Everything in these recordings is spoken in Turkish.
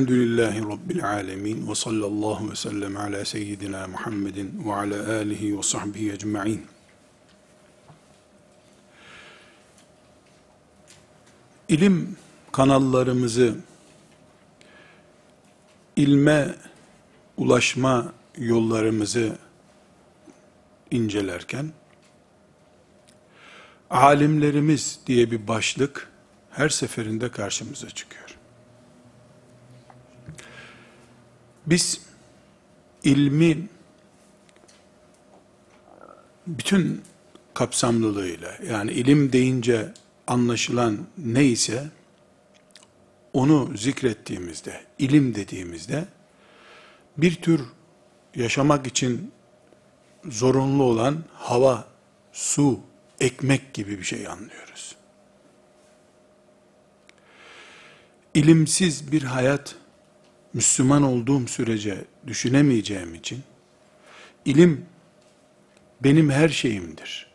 Elhamdülillahi Rabbil alemin ve sallallahu ve sellem ala seyyidina Muhammedin ve ala alihi ve sahbihi ecma'in. İlim kanallarımızı ilme ulaşma yollarımızı incelerken alimlerimiz diye bir başlık her seferinde karşımıza çıkıyor. Biz ilmi bütün kapsamlılığıyla yani ilim deyince anlaşılan neyse onu zikrettiğimizde, ilim dediğimizde bir tür yaşamak için zorunlu olan hava, su, ekmek gibi bir şey anlıyoruz. İlimsiz bir hayat Müslüman olduğum sürece düşünemeyeceğim için ilim benim her şeyimdir.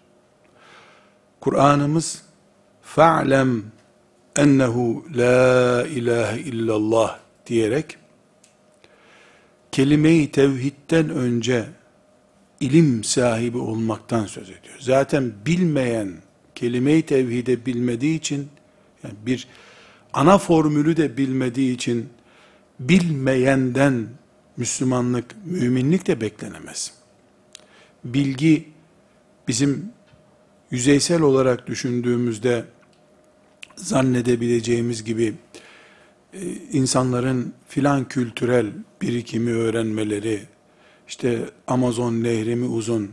Kur'an'ımız fa'lem ennehu la ilahe illallah diyerek kelime-i tevhidden önce ilim sahibi olmaktan söz ediyor. Zaten bilmeyen, kelime-i tevhide bilmediği için, yani bir ana formülü de bilmediği için, bilmeyenden Müslümanlık, müminlik de beklenemez. Bilgi, bizim yüzeysel olarak düşündüğümüzde, zannedebileceğimiz gibi, e, insanların filan kültürel birikimi öğrenmeleri, işte Amazon nehri mi uzun,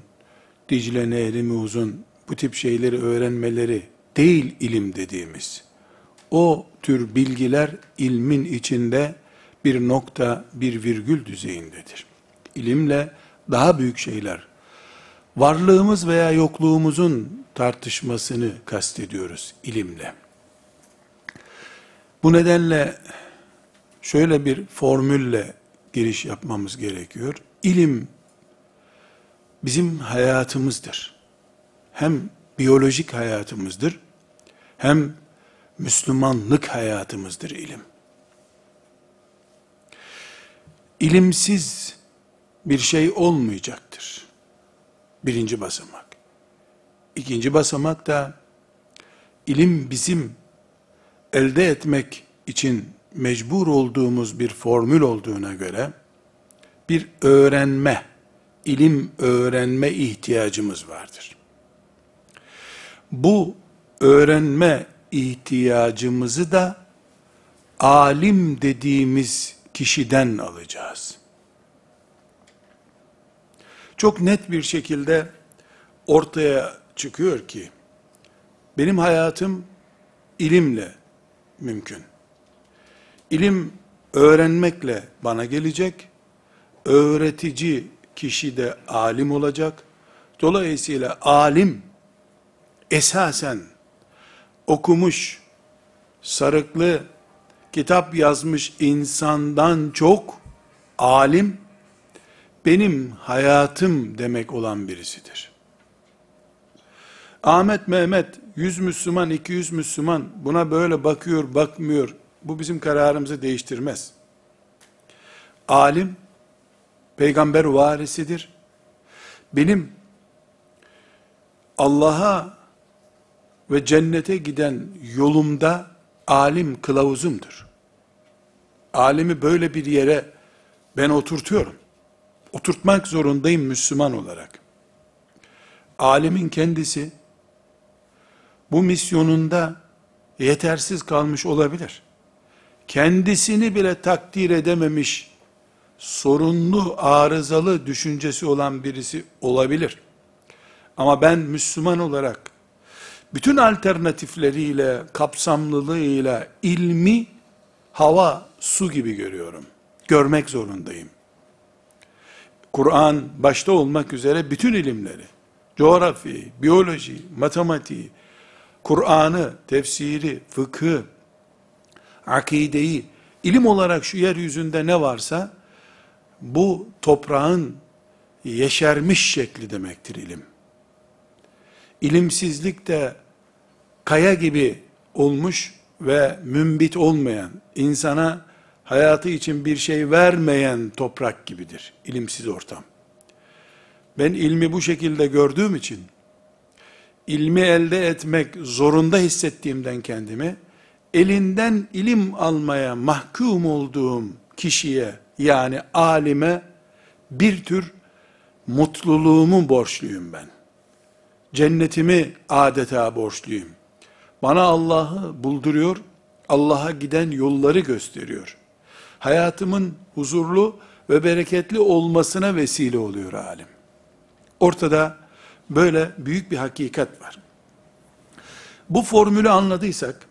Dicle nehri mi uzun, bu tip şeyleri öğrenmeleri değil ilim dediğimiz. O tür bilgiler ilmin içinde bir nokta, bir virgül düzeyindedir. İlimle daha büyük şeyler, varlığımız veya yokluğumuzun tartışmasını kastediyoruz ilimle. Bu nedenle şöyle bir formülle giriş yapmamız gerekiyor. İlim bizim hayatımızdır. Hem biyolojik hayatımızdır, hem Müslümanlık hayatımızdır ilim. İlimsiz bir şey olmayacaktır. Birinci basamak. İkinci basamak da ilim bizim elde etmek için mecbur olduğumuz bir formül olduğuna göre bir öğrenme, ilim öğrenme ihtiyacımız vardır. Bu öğrenme ihtiyacımızı da alim dediğimiz kişiden alacağız. Çok net bir şekilde ortaya çıkıyor ki benim hayatım ilimle mümkün. İlim öğrenmekle bana gelecek öğretici kişi de alim olacak. Dolayısıyla alim esasen okumuş, sarıklı, kitap yazmış insandan çok alim benim hayatım demek olan birisidir. Ahmet Mehmet 100 Müslüman 200 Müslüman buna böyle bakıyor bakmıyor bu bizim kararımızı değiştirmez. Alim peygamber varisidir. Benim Allah'a ve cennete giden yolumda alim kılavuzumdur. Alimi böyle bir yere ben oturtuyorum. Oturtmak zorundayım Müslüman olarak. Alimin kendisi bu misyonunda yetersiz kalmış olabilir. Kendisini bile takdir edememiş sorunlu, arızalı düşüncesi olan birisi olabilir. Ama ben Müslüman olarak bütün alternatifleriyle, kapsamlılığıyla ilmi hava, su gibi görüyorum. Görmek zorundayım. Kur'an başta olmak üzere bütün ilimleri, coğrafi, biyoloji, matematiği, Kur'an'ı, tefsiri, fıkı, akideyi, ilim olarak şu yeryüzünde ne varsa, bu toprağın yeşermiş şekli demektir ilim. İlimsizlik de kaya gibi olmuş ve mümbit olmayan, insana hayatı için bir şey vermeyen toprak gibidir ilimsiz ortam. Ben ilmi bu şekilde gördüğüm için, ilmi elde etmek zorunda hissettiğimden kendimi, elinden ilim almaya mahkum olduğum kişiye, yani alime, bir tür mutluluğumu borçluyum ben. Cennetimi adeta borçluyum. Bana Allah'ı bulduruyor, Allah'a giden yolları gösteriyor. Hayatımın huzurlu ve bereketli olmasına vesile oluyor alim. Ortada böyle büyük bir hakikat var. Bu formülü anladıysak,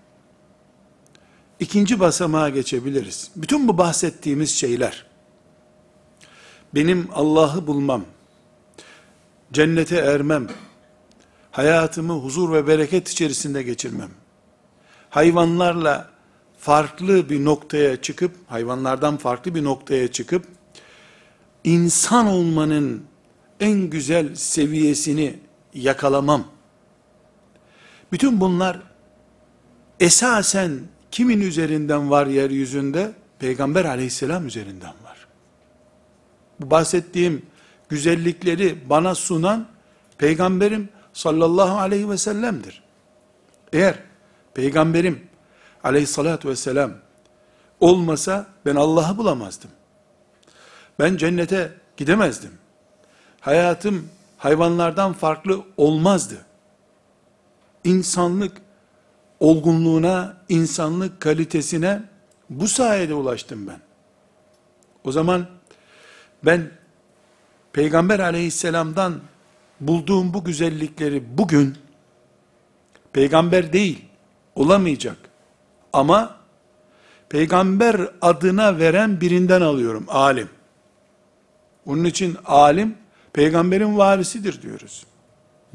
ikinci basamağa geçebiliriz. Bütün bu bahsettiğimiz şeyler, benim Allah'ı bulmam, cennete ermem, hayatımı huzur ve bereket içerisinde geçirmem, hayvanlarla farklı bir noktaya çıkıp, hayvanlardan farklı bir noktaya çıkıp, insan olmanın en güzel seviyesini yakalamam. Bütün bunlar esasen kimin üzerinden var yeryüzünde? Peygamber aleyhisselam üzerinden var. Bu bahsettiğim güzellikleri bana sunan peygamberim sallallahu aleyhi ve sellem'dir. Eğer peygamberim aleyhissalatü vesselam olmasa ben Allah'ı bulamazdım. Ben cennete gidemezdim. Hayatım hayvanlardan farklı olmazdı. İnsanlık olgunluğuna, insanlık kalitesine bu sayede ulaştım ben. O zaman ben Peygamber aleyhisselamdan bulduğum bu güzellikleri bugün peygamber değil, olamayacak. Ama peygamber adına veren birinden alıyorum, alim. Onun için alim, peygamberin varisidir diyoruz.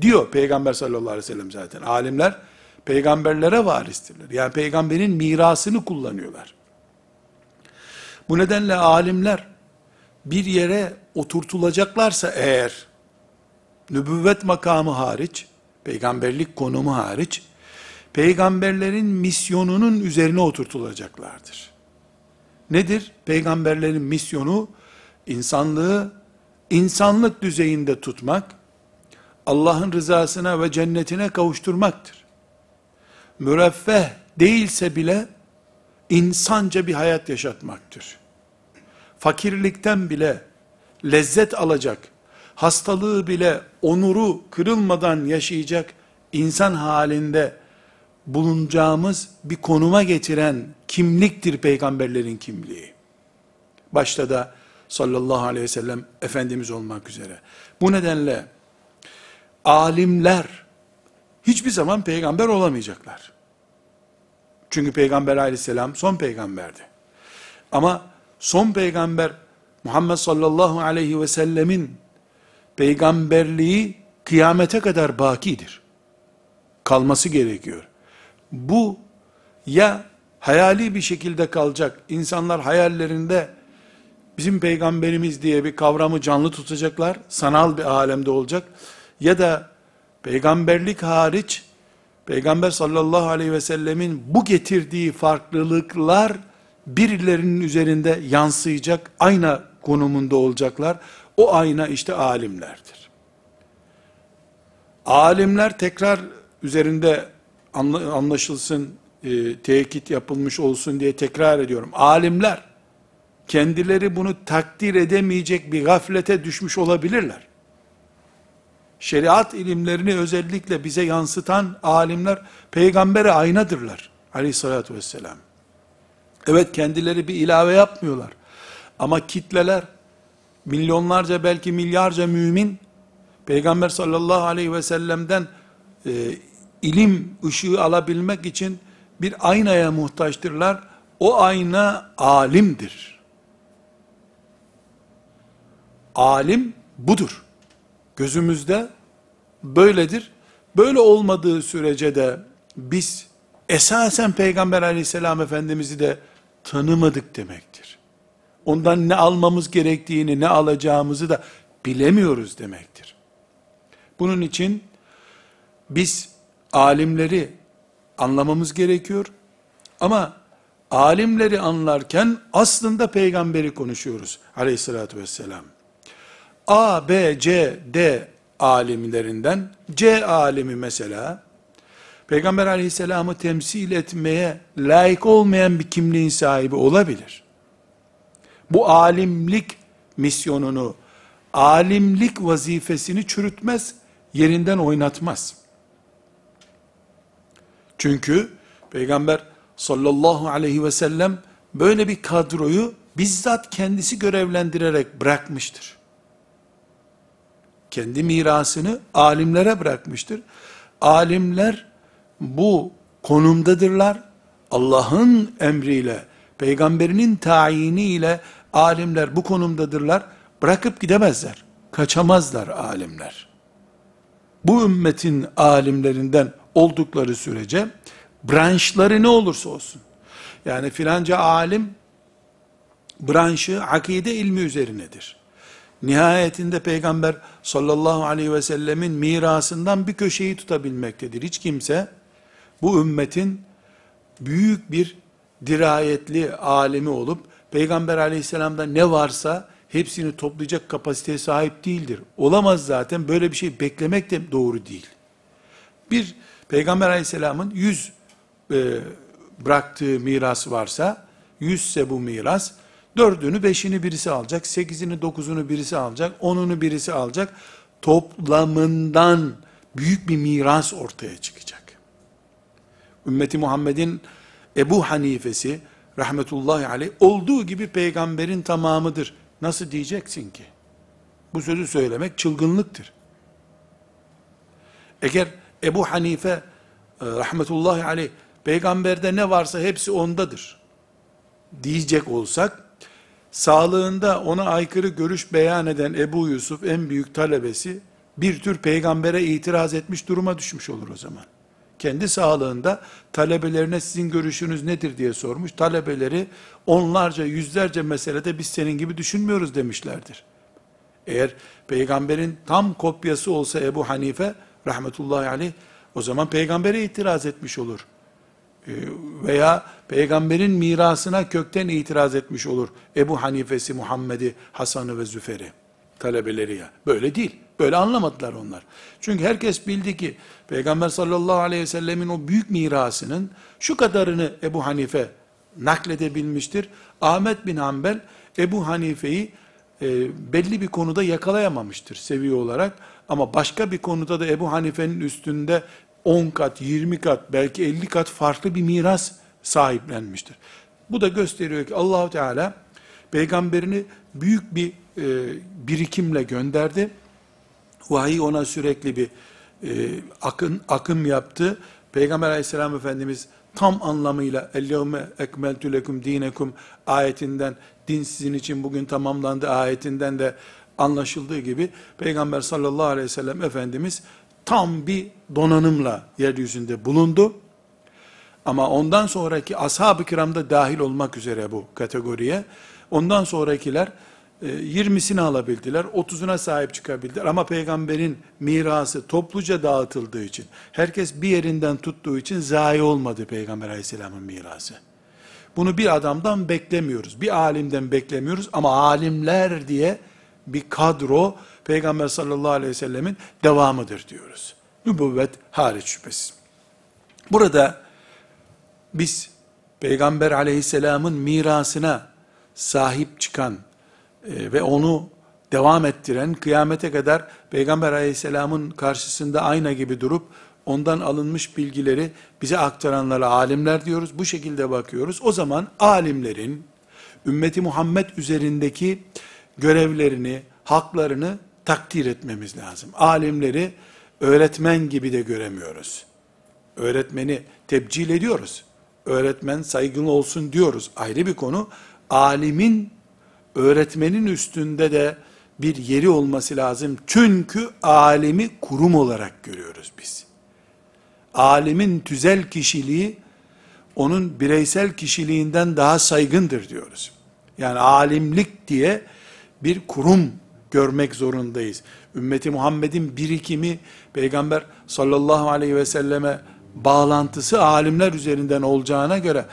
Diyor peygamber sallallahu aleyhi ve sellem zaten. Alimler, peygamberlere varistirler. Yani peygamberin mirasını kullanıyorlar. Bu nedenle alimler, bir yere oturtulacaklarsa eğer, nübüvvet makamı hariç, peygamberlik konumu hariç, peygamberlerin misyonunun üzerine oturtulacaklardır. Nedir? Peygamberlerin misyonu, insanlığı insanlık düzeyinde tutmak, Allah'ın rızasına ve cennetine kavuşturmaktır. Müreffeh değilse bile, insanca bir hayat yaşatmaktır. Fakirlikten bile lezzet alacak, hastalığı bile onuru kırılmadan yaşayacak insan halinde bulunacağımız bir konuma getiren kimliktir peygamberlerin kimliği. Başta da sallallahu aleyhi ve sellem Efendimiz olmak üzere. Bu nedenle alimler hiçbir zaman peygamber olamayacaklar. Çünkü peygamber aleyhisselam son peygamberdi. Ama son peygamber Muhammed sallallahu aleyhi ve sellemin peygamberliği kıyamete kadar bakidir. Kalması gerekiyor. Bu ya hayali bir şekilde kalacak, insanlar hayallerinde bizim peygamberimiz diye bir kavramı canlı tutacaklar, sanal bir alemde olacak, ya da peygamberlik hariç, peygamber sallallahu aleyhi ve sellemin bu getirdiği farklılıklar, birilerinin üzerinde yansıyacak, ayna konumunda olacaklar. O ayna işte alimlerdir. Alimler tekrar üzerinde anlaşılsın, e, tekit yapılmış olsun diye tekrar ediyorum. Alimler, kendileri bunu takdir edemeyecek bir gaflete düşmüş olabilirler. Şeriat ilimlerini özellikle bize yansıtan alimler, peygambere aynadırlar. Aleyhissalatü vesselam. Evet kendileri bir ilave yapmıyorlar. Ama kitleler, milyonlarca belki milyarca mümin, Peygamber sallallahu aleyhi ve sellem'den e, ilim ışığı alabilmek için bir aynaya muhtaçtırlar. O ayna alimdir. Alim budur. Gözümüzde böyledir. Böyle olmadığı sürece de biz esasen Peygamber aleyhisselam efendimizi de tanımadık demektir. Ondan ne almamız gerektiğini, ne alacağımızı da bilemiyoruz demektir. Bunun için biz alimleri anlamamız gerekiyor. Ama alimleri anlarken aslında peygamberi konuşuyoruz aleyhissalatü vesselam. A, B, C, D alimlerinden C alimi mesela Peygamber aleyhisselamı temsil etmeye layık olmayan bir kimliğin sahibi olabilir. Bu alimlik misyonunu, alimlik vazifesini çürütmez, yerinden oynatmaz. Çünkü Peygamber sallallahu aleyhi ve sellem böyle bir kadroyu bizzat kendisi görevlendirerek bırakmıştır. Kendi mirasını alimlere bırakmıştır. Alimler bu konumdadırlar. Allah'ın emriyle, peygamberinin tayiniyle alimler bu konumdadırlar. Bırakıp gidemezler. Kaçamazlar alimler. Bu ümmetin alimlerinden oldukları sürece branşları ne olursa olsun. Yani filanca alim branşı akide ilmi üzerinedir. Nihayetinde peygamber sallallahu aleyhi ve sellemin mirasından bir köşeyi tutabilmektedir. Hiç kimse bu ümmetin büyük bir dirayetli alemi olup peygamber aleyhisselamda ne varsa hepsini toplayacak kapasiteye sahip değildir. Olamaz zaten böyle bir şey beklemek de doğru değil. Bir peygamber aleyhisselamın yüz e, bıraktığı miras varsa, yüzse bu miras, dördünü beşini birisi alacak, sekizini dokuzunu birisi alacak, onunu birisi alacak. Toplamından büyük bir miras ortaya çıkacak. Ümmeti Muhammed'in Ebu Hanifesi rahmetullahi aleyh olduğu gibi peygamberin tamamıdır. Nasıl diyeceksin ki? Bu sözü söylemek çılgınlıktır. Eğer Ebu Hanife e, rahmetullahi aleyh peygamberde ne varsa hepsi ondadır diyecek olsak sağlığında ona aykırı görüş beyan eden Ebu Yusuf en büyük talebesi bir tür peygambere itiraz etmiş duruma düşmüş olur o zaman. Kendi sağlığında talebelerine sizin görüşünüz nedir diye sormuş. Talebeleri onlarca yüzlerce meselede biz senin gibi düşünmüyoruz demişlerdir. Eğer peygamberin tam kopyası olsa Ebu Hanife rahmetullahi aleyh o zaman peygambere itiraz etmiş olur. Ee, veya peygamberin mirasına kökten itiraz etmiş olur. Ebu Hanife'si, Muhammed'i, Hasan'ı ve Züfer'i, talebeleri ya. Böyle değil. Böyle anlamadılar onlar. Çünkü herkes bildi ki Peygamber sallallahu aleyhi ve sellemin o büyük mirasının şu kadarını Ebu Hanife nakledebilmiştir. Ahmet bin Hanbel Ebu Hanife'yi e, belli bir konuda yakalayamamıştır seviye olarak. Ama başka bir konuda da Ebu Hanife'nin üstünde 10 kat, 20 kat, belki 50 kat farklı bir miras sahiplenmiştir. Bu da gösteriyor ki Allahu Teala peygamberini büyük bir e, birikimle gönderdi. Vahiy ona sürekli bir e, akın akım yaptı. Peygamber Aleyhisselam Efendimiz tam anlamıyla "Ellevme ekmeltu lekum dinekum" ayetinden din sizin için bugün tamamlandı ayetinden de anlaşıldığı gibi Peygamber sallallahu aleyhi ve sellem Efendimiz tam bir donanımla yeryüzünde bulundu. Ama ondan sonraki ashab-ı kiramda dahil olmak üzere bu kategoriye, ondan sonrakiler 20'sini e, alabildiler, 30'una sahip çıkabildiler. Ama peygamberin mirası topluca dağıtıldığı için, herkes bir yerinden tuttuğu için zayi olmadı peygamber aleyhisselamın mirası. Bunu bir adamdan beklemiyoruz, bir alimden beklemiyoruz ama alimler diye bir kadro, Peygamber sallallahu aleyhi ve sellemin devamıdır diyoruz. Nübüvvet hariç şüphesiz. Burada biz Peygamber aleyhisselamın mirasına sahip çıkan e, ve onu devam ettiren, kıyamete kadar Peygamber aleyhisselamın karşısında ayna gibi durup, ondan alınmış bilgileri bize aktaranlara alimler diyoruz. Bu şekilde bakıyoruz. O zaman alimlerin, ümmeti Muhammed üzerindeki görevlerini, haklarını takdir etmemiz lazım. Alimleri öğretmen gibi de göremiyoruz. Öğretmeni tebcil ediyoruz. Öğretmen saygılı olsun diyoruz. Ayrı bir konu. Alimin öğretmenin üstünde de bir yeri olması lazım. Çünkü alimi kurum olarak görüyoruz biz. Alimin tüzel kişiliği onun bireysel kişiliğinden daha saygındır diyoruz. Yani alimlik diye bir kurum görmek zorundayız. Ümmeti Muhammed'in birikimi Peygamber sallallahu aleyhi ve selleme bağlantısı alimler üzerinden olacağına göre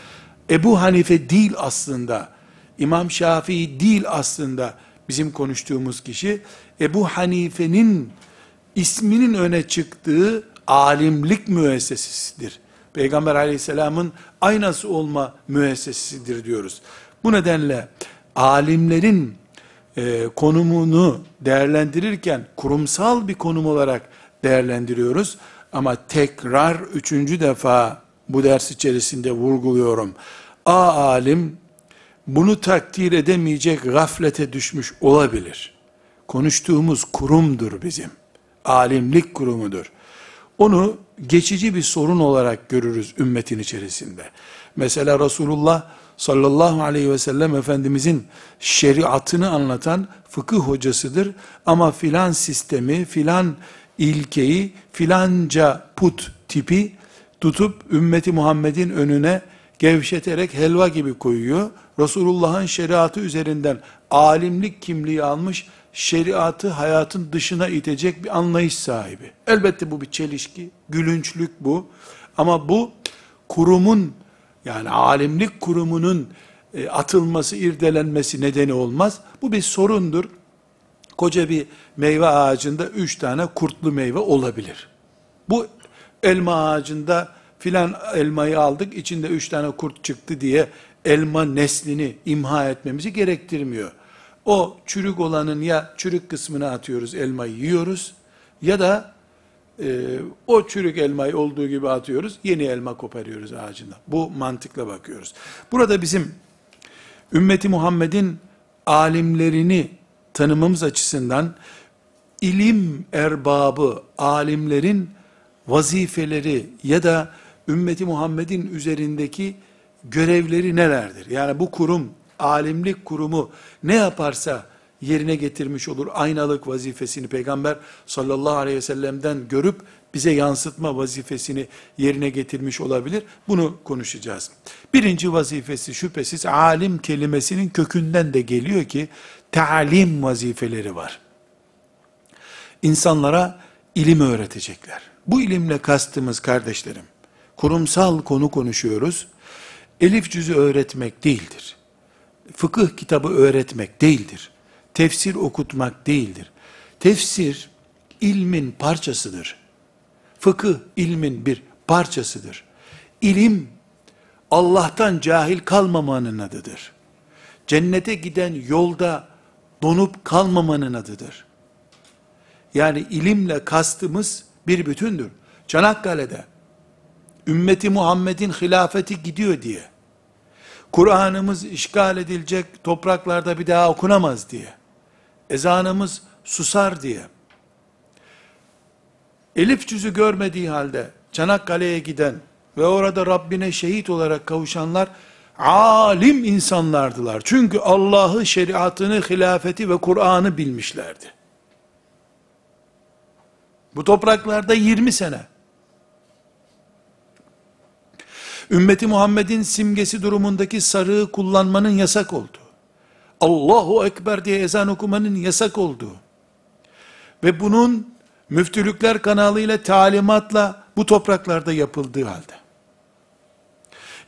Ebu Hanife değil aslında, İmam Şafii değil aslında bizim konuştuğumuz kişi, Ebu Hanife'nin isminin öne çıktığı alimlik müessesesidir. Peygamber aleyhisselamın aynası olma müessesesidir diyoruz. Bu nedenle alimlerin e, konumunu değerlendirirken kurumsal bir konum olarak değerlendiriyoruz. Ama tekrar üçüncü defa bu ders içerisinde vurguluyorum. A alim bunu takdir edemeyecek gaflete düşmüş olabilir. Konuştuğumuz kurumdur bizim. Alimlik kurumudur. Onu geçici bir sorun olarak görürüz ümmetin içerisinde. Mesela Resulullah sallallahu aleyhi ve sellem Efendimizin şeriatını anlatan fıkıh hocasıdır. Ama filan sistemi, filan ilkeyi, filanca put tipi tutup ümmeti Muhammed'in önüne gevşeterek helva gibi koyuyor. Resulullah'ın şeriatı üzerinden alimlik kimliği almış, şeriatı hayatın dışına itecek bir anlayış sahibi. Elbette bu bir çelişki, gülünçlük bu. Ama bu kurumun yani alimlik kurumunun e, atılması, irdelenmesi nedeni olmaz. Bu bir sorundur. Koca bir meyve ağacında üç tane kurtlu meyve olabilir. Bu elma ağacında filan elmayı aldık, içinde üç tane kurt çıktı diye elma neslini imha etmemizi gerektirmiyor. O çürük olanın ya çürük kısmını atıyoruz, elmayı yiyoruz ya da e, o çürük elmayı olduğu gibi atıyoruz, yeni elma koparıyoruz ağacında. Bu mantıkla bakıyoruz. Burada bizim ümmeti Muhammed'in alimlerini tanımamız açısından ilim erbabı, alimlerin vazifeleri ya da ümmeti Muhammed'in üzerindeki görevleri nelerdir? Yani bu kurum, alimlik kurumu ne yaparsa yerine getirmiş olur. Aynalık vazifesini Peygamber sallallahu aleyhi ve sellem'den görüp bize yansıtma vazifesini yerine getirmiş olabilir. Bunu konuşacağız. Birinci vazifesi şüphesiz alim kelimesinin kökünden de geliyor ki talim vazifeleri var. İnsanlara ilim öğretecekler. Bu ilimle kastımız kardeşlerim, kurumsal konu konuşuyoruz. Elif cüzü öğretmek değildir. Fıkıh kitabı öğretmek değildir. Tefsir okutmak değildir. Tefsir ilmin parçasıdır. Fıkıh ilmin bir parçasıdır. İlim Allah'tan cahil kalmamanın adıdır. Cennete giden yolda donup kalmamanın adıdır. Yani ilimle kastımız bir bütündür. Çanakkale'de ümmeti Muhammed'in hilafeti gidiyor diye, Kur'an'ımız işgal edilecek topraklarda bir daha okunamaz diye, ezanımız susar diye, elif cüzü görmediği halde Çanakkale'ye giden ve orada Rabbine şehit olarak kavuşanlar, alim insanlardılar. Çünkü Allah'ı, şeriatını, hilafeti ve Kur'an'ı bilmişlerdi. Bu topraklarda 20 sene. Ümmeti Muhammed'in simgesi durumundaki sarığı kullanmanın yasak olduğu, Allahu Ekber diye ezan okumanın yasak olduğu ve bunun müftülükler kanalıyla talimatla bu topraklarda yapıldığı halde,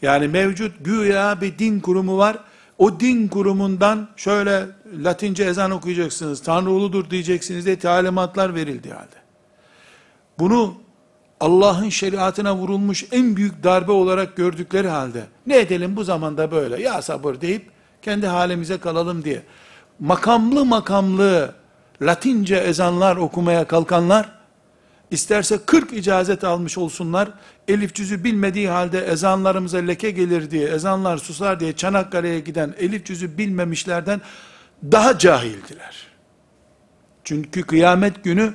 yani mevcut güya bir din kurumu var, o din kurumundan şöyle Latince ezan okuyacaksınız, Tanrı uludur diyeceksiniz diye talimatlar verildi halde. Bunu Allah'ın şeriatına vurulmuş en büyük darbe olarak gördükleri halde, ne edelim bu zamanda böyle, ya sabır deyip, kendi halimize kalalım diye, makamlı makamlı, Latince ezanlar okumaya kalkanlar, isterse 40 icazet almış olsunlar, elif cüzü bilmediği halde ezanlarımıza leke gelir diye, ezanlar susar diye Çanakkale'ye giden elif cüzü bilmemişlerden daha cahildiler. Çünkü kıyamet günü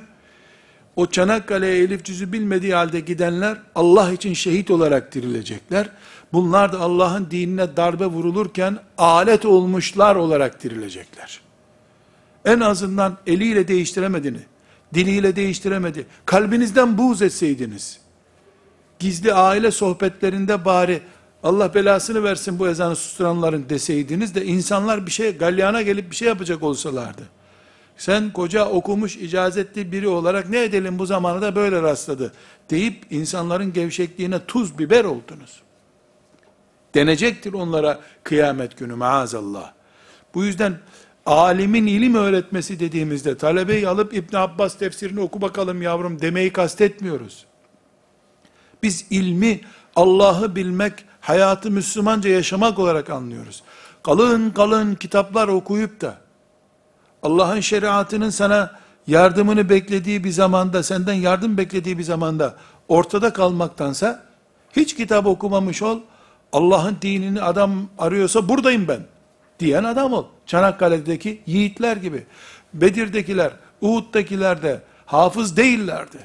o Çanakkale'ye elif cüzü bilmediği halde gidenler Allah için şehit olarak dirilecekler. Bunlar da Allah'ın dinine darbe vurulurken alet olmuşlar olarak dirilecekler. En azından eliyle değiştiremedini, diliyle değiştiremedi. Kalbinizden buğz etseydiniz, gizli aile sohbetlerinde bari Allah belasını versin bu ezanı susturanların deseydiniz de insanlar bir şey galyana gelip bir şey yapacak olsalardı. Sen koca okumuş icazetli biri olarak ne edelim bu zamanı da böyle rastladı deyip insanların gevşekliğine tuz biber oldunuz. Denecektir onlara kıyamet günü maazallah. Bu yüzden alimin ilim öğretmesi dediğimizde talebeyi alıp İbn Abbas tefsirini oku bakalım yavrum demeyi kastetmiyoruz. Biz ilmi Allah'ı bilmek, hayatı Müslümanca yaşamak olarak anlıyoruz. Kalın kalın kitaplar okuyup da Allah'ın şeriatının sana yardımını beklediği bir zamanda, senden yardım beklediği bir zamanda ortada kalmaktansa hiç kitap okumamış ol. Allah'ın dinini adam arıyorsa buradayım ben diyen adam ol. Çanakkale'deki yiğitler gibi. Bedir'dekiler, Uhud'dakiler de hafız değillerdi.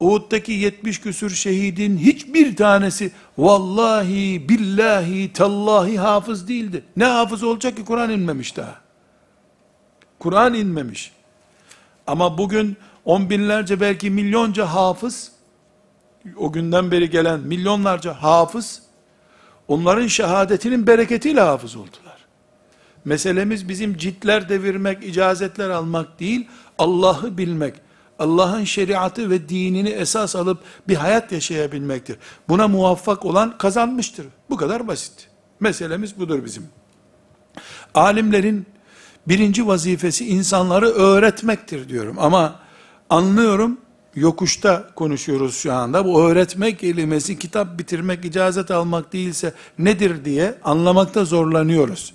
Uhud'daki 70 küsür şehidin hiçbir tanesi vallahi billahi tallahi hafız değildi. Ne hafız olacak ki Kur'an inmemiş daha. Kur'an inmemiş. Ama bugün on binlerce belki milyonca hafız, o günden beri gelen milyonlarca hafız, onların şehadetinin bereketiyle hafız oldular. Meselemiz bizim ciltler devirmek, icazetler almak değil, Allah'ı bilmek, Allah'ın şeriatı ve dinini esas alıp bir hayat yaşayabilmektir. Buna muvaffak olan kazanmıştır. Bu kadar basit. Meselemiz budur bizim. Alimlerin birinci vazifesi insanları öğretmektir diyorum. Ama anlıyorum, yokuşta konuşuyoruz şu anda. Bu öğretmek kelimesi kitap bitirmek, icazet almak değilse nedir diye anlamakta zorlanıyoruz.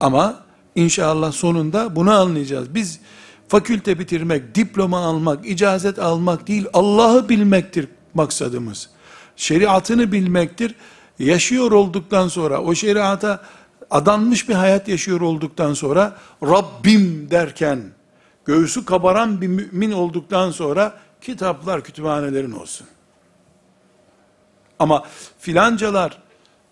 Ama inşallah sonunda bunu anlayacağız. Biz fakülte bitirmek, diploma almak, icazet almak değil, Allah'ı bilmektir maksadımız. Şeriatını bilmektir. Yaşıyor olduktan sonra, o şeriata adanmış bir hayat yaşıyor olduktan sonra, Rabbim derken, göğsü kabaran bir mümin olduktan sonra, kitaplar kütüphanelerin olsun. Ama filancalar,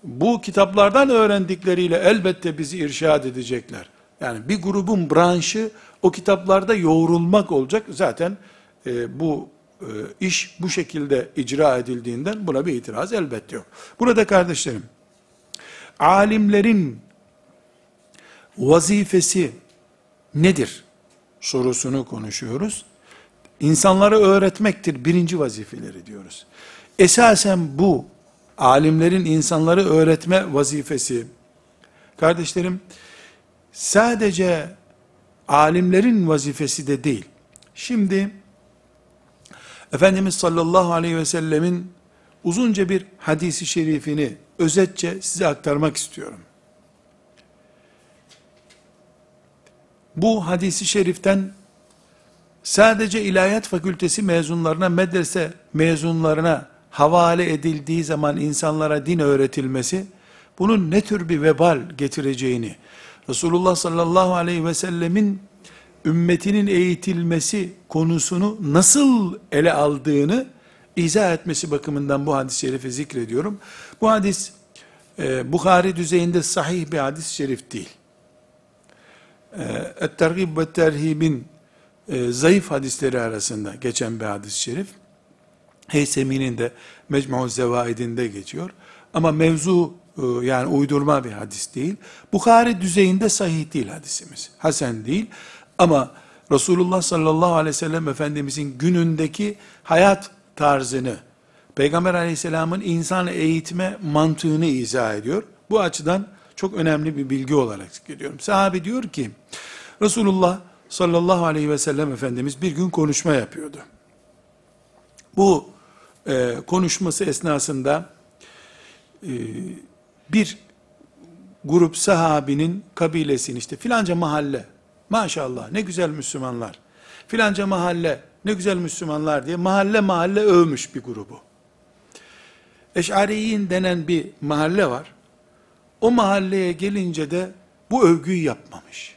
bu kitaplardan öğrendikleriyle elbette bizi irşad edecekler. Yani bir grubun branşı o kitaplarda yoğrulmak olacak. Zaten e, bu e, iş bu şekilde icra edildiğinden buna bir itiraz elbette yok. Burada kardeşlerim, alimlerin vazifesi nedir sorusunu konuşuyoruz. İnsanları öğretmektir birinci vazifeleri diyoruz. Esasen bu alimlerin insanları öğretme vazifesi kardeşlerim sadece alimlerin vazifesi de değil. Şimdi Efendimiz sallallahu aleyhi ve sellemin uzunca bir hadisi şerifini özetçe size aktarmak istiyorum. Bu hadisi şeriften sadece ilahiyat fakültesi mezunlarına, medrese mezunlarına havale edildiği zaman insanlara din öğretilmesi, bunun ne tür bir vebal getireceğini, Resulullah sallallahu aleyhi ve sellemin ümmetinin eğitilmesi konusunu nasıl ele aldığını izah etmesi bakımından bu hadis-i şerifi zikrediyorum. Bu hadis e, Bukhari düzeyinde sahih bir hadis-i şerif değil. Et-Tergib ve Terhib'in e, zayıf hadisleri arasında geçen bir hadis-i şerif. Heysemi'nin de Mecmu Zevaidinde geçiyor. Ama mevzu e, yani uydurma bir hadis değil. Bukhari düzeyinde sahih değil hadisimiz. Hasen değil. Ama Resulullah sallallahu aleyhi ve sellem Efendimizin günündeki hayat tarzını, Peygamber aleyhisselamın insan eğitme mantığını izah ediyor. Bu açıdan çok önemli bir bilgi olarak zikrediyorum. Sahabi diyor ki, Resulullah sallallahu aleyhi ve sellem Efendimiz bir gün konuşma yapıyordu. Bu e, konuşması esnasında e, bir grup sahabinin kabilesini işte filanca mahalle maşallah ne güzel Müslümanlar filanca mahalle ne güzel Müslümanlar diye mahalle mahalle övmüş bir grubu. Eş'ariyin denen bir mahalle var. O mahalleye gelince de bu övgüyü yapmamış.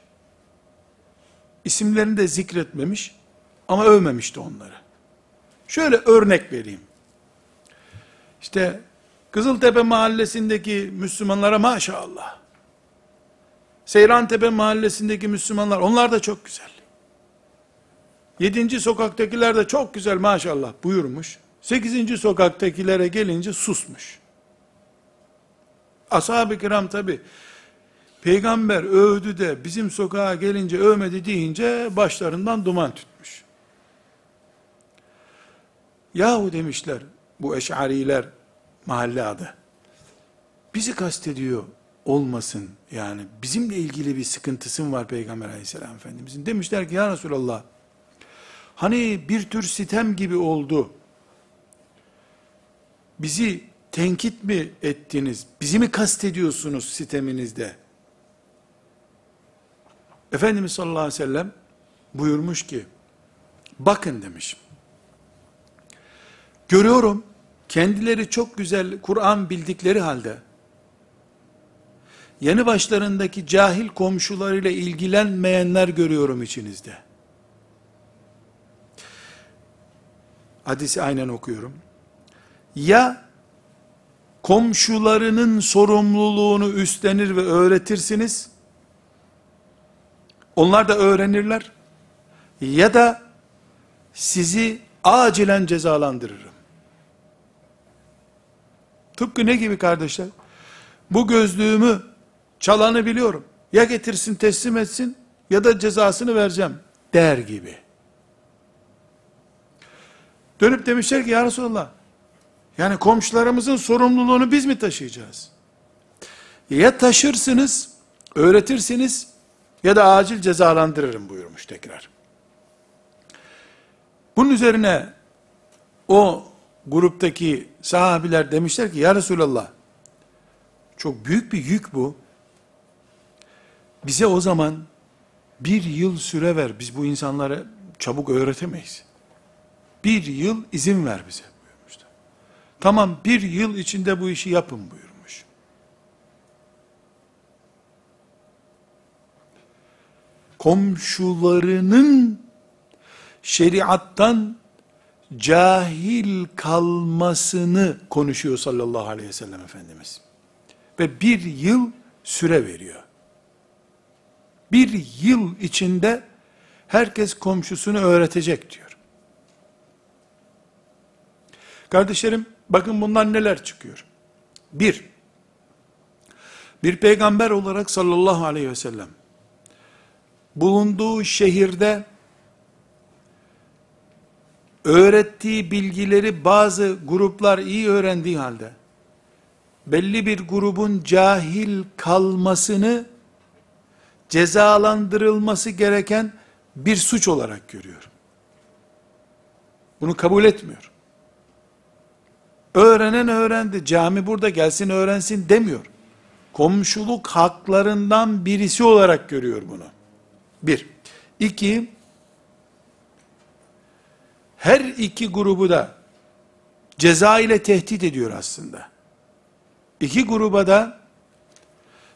İsimlerini de zikretmemiş ama övmemişti onları. Şöyle örnek vereyim. İşte Kızıltepe mahallesindeki Müslümanlara maşallah. Seyrantepe mahallesindeki Müslümanlar onlar da çok güzel. Yedinci sokaktakiler de çok güzel maşallah buyurmuş. Sekizinci sokaktakilere gelince susmuş. Ashab-ı kiram tabi Peygamber övdü de bizim sokağa gelince övmedi deyince başlarından duman tütmüş. Yahu demişler bu eşariler mahalle adı. Bizi kastediyor olmasın yani bizimle ilgili bir sıkıntısın var Peygamber aleyhisselam efendimizin. Demişler ki ya Resulallah hani bir tür sitem gibi oldu. Bizi tenkit mi ettiniz? Bizi mi kastediyorsunuz siteminizde? Efendimiz sallallahu aleyhi ve sellem buyurmuş ki, bakın demiş, görüyorum, kendileri çok güzel Kur'an bildikleri halde, yanı başlarındaki cahil komşularıyla ilgilenmeyenler görüyorum içinizde. Hadisi aynen okuyorum. Ya komşularının sorumluluğunu üstlenir ve öğretirsiniz, onlar da öğrenirler. Ya da sizi acilen cezalandırırım. Tıpkı ne gibi kardeşler? Bu gözlüğümü çalanı biliyorum. Ya getirsin teslim etsin ya da cezasını vereceğim der gibi. Dönüp demişler ki ya Resulallah yani komşularımızın sorumluluğunu biz mi taşıyacağız? Ya taşırsınız, öğretirsiniz ya da acil cezalandırırım buyurmuş tekrar. Bunun üzerine o gruptaki sahabiler demişler ki ya Resulallah çok büyük bir yük bu. Bize o zaman bir yıl süre ver. Biz bu insanlara çabuk öğretemeyiz. Bir yıl izin ver bize. Tamam bir yıl içinde bu işi yapın buyurmuş. Komşularının şeriattan cahil kalmasını konuşuyor sallallahu aleyhi ve sellem Efendimiz. Ve bir yıl süre veriyor. Bir yıl içinde herkes komşusunu öğretecek diyor. Kardeşlerim bakın bundan neler çıkıyor. Bir, bir peygamber olarak sallallahu aleyhi ve sellem bulunduğu şehirde öğrettiği bilgileri bazı gruplar iyi öğrendiği halde belli bir grubun cahil kalmasını cezalandırılması gereken bir suç olarak görüyor. Bunu kabul etmiyor. Öğrenen öğrendi. Cami burada gelsin öğrensin demiyor. Komşuluk haklarından birisi olarak görüyor bunu. Bir. İki, her iki grubu da ceza ile tehdit ediyor aslında. İki gruba da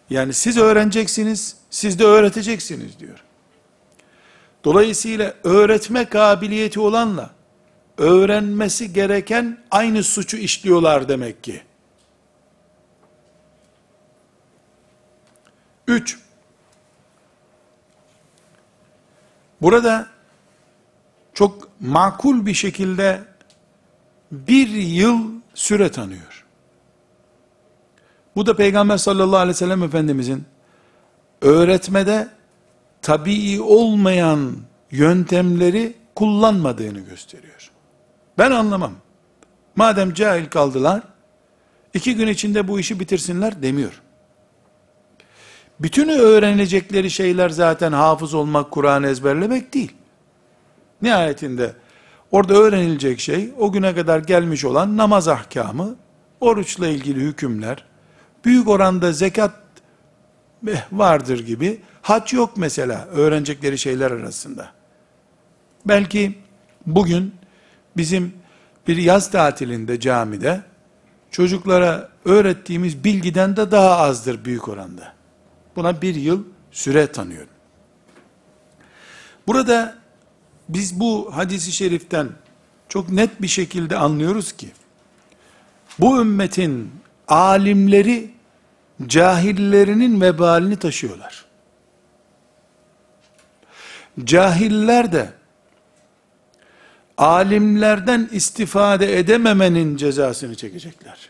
yani siz öğreneceksiniz, siz de öğreteceksiniz diyor. Dolayısıyla öğretme kabiliyeti olanla öğrenmesi gereken aynı suçu işliyorlar demek ki. Üç, burada çok makul bir şekilde bir yıl süre tanıyor. Bu da Peygamber sallallahu aleyhi ve sellem Efendimizin öğretmede tabii olmayan yöntemleri kullanmadığını gösteriyor. Ben anlamam. Madem cahil kaldılar, iki gün içinde bu işi bitirsinler demiyor. Bütünü öğrenecekleri şeyler zaten hafız olmak, Kur'an ezberlemek değil. Nihayetinde orada öğrenilecek şey o güne kadar gelmiş olan namaz ahkamı, oruçla ilgili hükümler, büyük oranda zekat vardır gibi, hac yok mesela öğrenecekleri şeyler arasında. Belki bugün bizim bir yaz tatilinde camide çocuklara öğrettiğimiz bilgiden de daha azdır büyük oranda. Buna bir yıl süre tanıyorum. Burada biz bu hadisi şeriften çok net bir şekilde anlıyoruz ki, bu ümmetin alimleri cahillerinin vebalini taşıyorlar. Cahiller de alimlerden istifade edememenin cezasını çekecekler.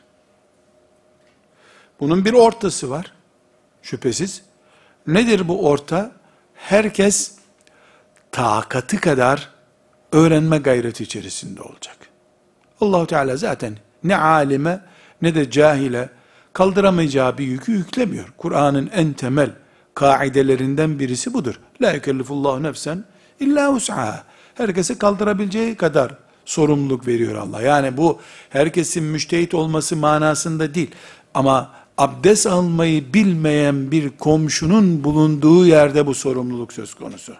Bunun bir ortası var. Şüphesiz. Nedir bu orta? Herkes takatı kadar öğrenme gayreti içerisinde olacak. Allahu Teala zaten ne alime ne de cahile kaldıramayacağı bir yükü yüklemiyor. Kur'an'ın en temel kaidelerinden birisi budur. La yükellifullahu nefsen illa us'aha. Herkese kaldırabileceği kadar sorumluluk veriyor Allah. Yani bu herkesin müştehit olması manasında değil. Ama abdest almayı bilmeyen bir komşunun bulunduğu yerde bu sorumluluk söz konusu.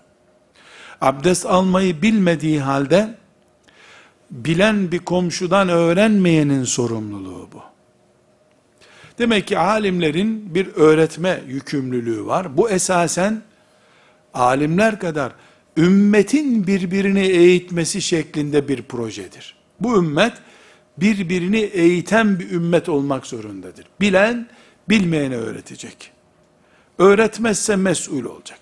Abdest almayı bilmediği halde bilen bir komşudan öğrenmeyenin sorumluluğu bu. Demek ki alimlerin bir öğretme yükümlülüğü var. Bu esasen alimler kadar ümmetin birbirini eğitmesi şeklinde bir projedir. Bu ümmet birbirini eğiten bir ümmet olmak zorundadır. Bilen bilmeyene öğretecek. Öğretmezse mesul olacak.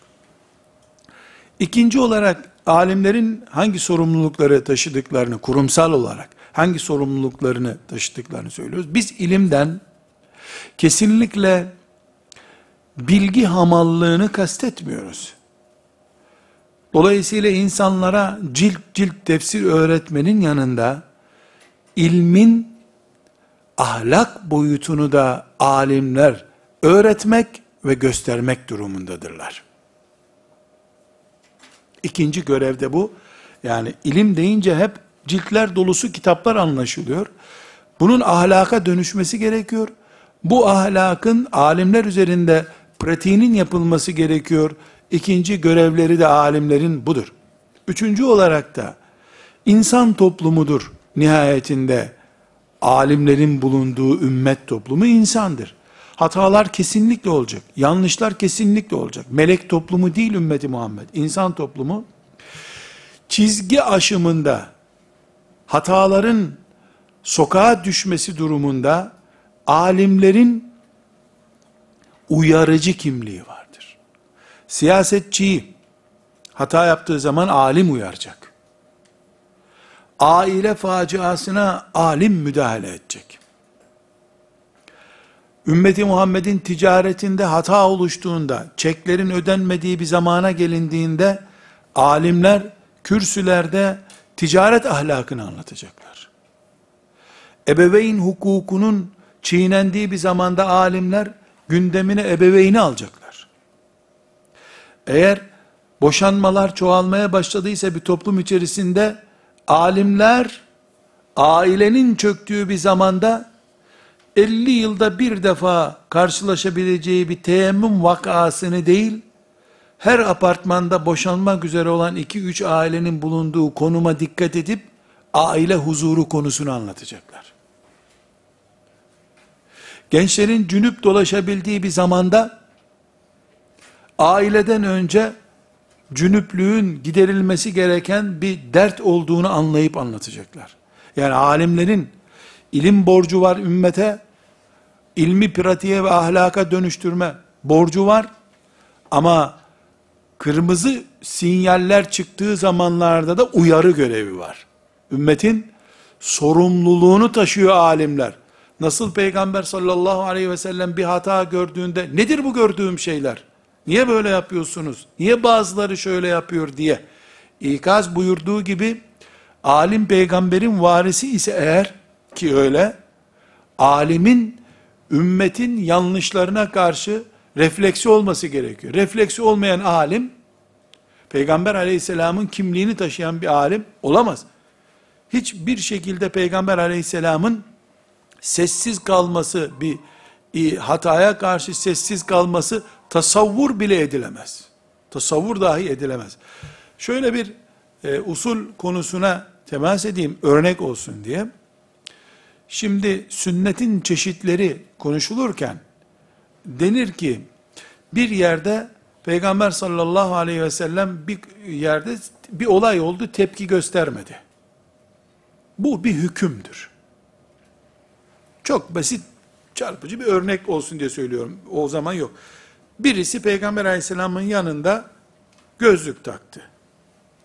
İkinci olarak alimlerin hangi sorumlulukları taşıdıklarını kurumsal olarak hangi sorumluluklarını taşıdıklarını söylüyoruz. Biz ilimden kesinlikle bilgi hamallığını kastetmiyoruz. Dolayısıyla insanlara cilt cilt tefsir öğretmenin yanında ilmin ahlak boyutunu da alimler öğretmek ve göstermek durumundadırlar. İkinci görevde bu. Yani ilim deyince hep ciltler dolusu kitaplar anlaşılıyor. Bunun ahlaka dönüşmesi gerekiyor. Bu ahlakın alimler üzerinde pratiğinin yapılması gerekiyor. İkinci görevleri de alimlerin budur. Üçüncü olarak da insan toplumudur nihayetinde alimlerin bulunduğu ümmet toplumu insandır. Hatalar kesinlikle olacak. Yanlışlar kesinlikle olacak. Melek toplumu değil ümmeti Muhammed. İnsan toplumu çizgi aşımında hataların sokağa düşmesi durumunda alimlerin uyarıcı kimliği vardır. Siyasetçiyi hata yaptığı zaman alim uyaracak. Aile faciasına alim müdahale edecek. Ümmeti Muhammed'in ticaretinde hata oluştuğunda, çeklerin ödenmediği bir zamana gelindiğinde, alimler kürsülerde ticaret ahlakını anlatacaklar. Ebeveyn hukukunun çiğnendiği bir zamanda alimler gündemine ebeveyni alacaklar. Eğer boşanmalar çoğalmaya başladıysa bir toplum içerisinde alimler ailenin çöktüğü bir zamanda 50 yılda bir defa karşılaşabileceği bir teyemmüm vakasını değil, her apartmanda boşanmak üzere olan 2-3 ailenin bulunduğu konuma dikkat edip, aile huzuru konusunu anlatacaklar. Gençlerin cünüp dolaşabildiği bir zamanda, aileden önce, cünüplüğün giderilmesi gereken bir dert olduğunu anlayıp anlatacaklar. Yani alimlerin, ilim borcu var ümmete, ilmi pratiğe ve ahlaka dönüştürme borcu var. Ama kırmızı sinyaller çıktığı zamanlarda da uyarı görevi var. Ümmetin sorumluluğunu taşıyor alimler. Nasıl Peygamber sallallahu aleyhi ve sellem bir hata gördüğünde nedir bu gördüğüm şeyler? Niye böyle yapıyorsunuz? Niye bazıları şöyle yapıyor diye ikaz buyurduğu gibi alim peygamberin varisi ise eğer ki öyle, alimin ümmetin yanlışlarına karşı refleksi olması gerekiyor. Refleksi olmayan alim, Peygamber aleyhisselamın kimliğini taşıyan bir alim olamaz. Hiçbir şekilde Peygamber aleyhisselamın sessiz kalması, bir hataya karşı sessiz kalması tasavvur bile edilemez. Tasavvur dahi edilemez. Şöyle bir e, usul konusuna temas edeyim, örnek olsun diye. Şimdi sünnetin çeşitleri konuşulurken denir ki bir yerde Peygamber sallallahu aleyhi ve sellem bir yerde bir olay oldu tepki göstermedi. Bu bir hükümdür. Çok basit çarpıcı bir örnek olsun diye söylüyorum. O zaman yok. Birisi Peygamber aleyhisselamın yanında gözlük taktı.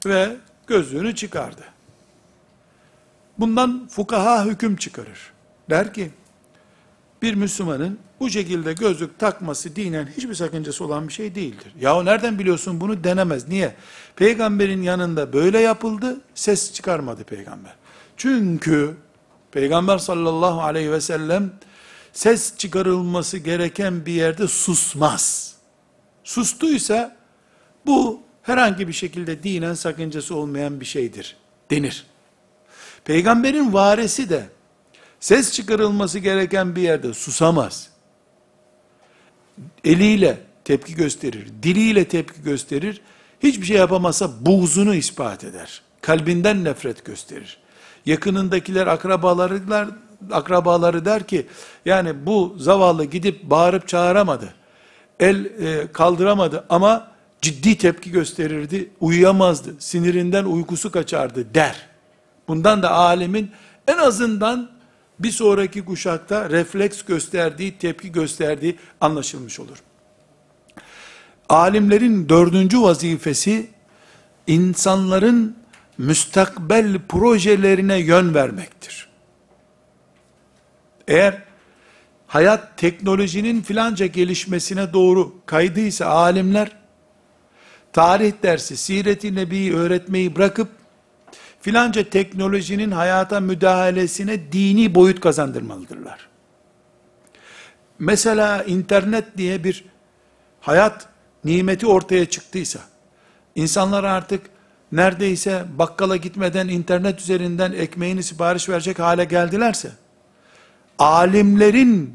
Ve gözlüğünü çıkardı. Bundan fukaha hüküm çıkarır. Der ki, bir Müslümanın bu şekilde gözlük takması dinen hiçbir sakıncası olan bir şey değildir. Yahu nereden biliyorsun bunu denemez. Niye? Peygamberin yanında böyle yapıldı, ses çıkarmadı peygamber. Çünkü Peygamber sallallahu aleyhi ve sellem ses çıkarılması gereken bir yerde susmaz. Sustuysa bu herhangi bir şekilde dinen sakıncası olmayan bir şeydir denir. Peygamberin varisi de ses çıkarılması gereken bir yerde susamaz. Eliyle tepki gösterir, diliyle tepki gösterir. Hiçbir şey yapamazsa buğzunu ispat eder. Kalbinden nefret gösterir. Yakınındakiler, akrabaları, akrabaları der ki, yani bu zavallı gidip bağırıp çağıramadı. El e, kaldıramadı ama ciddi tepki gösterirdi, uyuyamazdı, sinirinden uykusu kaçardı der. Bundan da alemin en azından bir sonraki kuşakta refleks gösterdiği, tepki gösterdiği anlaşılmış olur. Alimlerin dördüncü vazifesi, insanların müstakbel projelerine yön vermektir. Eğer hayat teknolojinin filanca gelişmesine doğru kaydıysa alimler, tarih dersi, siret-i nebiyi öğretmeyi bırakıp, filanca teknolojinin hayata müdahalesine dini boyut kazandırmalıdırlar. Mesela internet diye bir hayat nimeti ortaya çıktıysa, insanlar artık neredeyse bakkala gitmeden internet üzerinden ekmeğini sipariş verecek hale geldilerse, alimlerin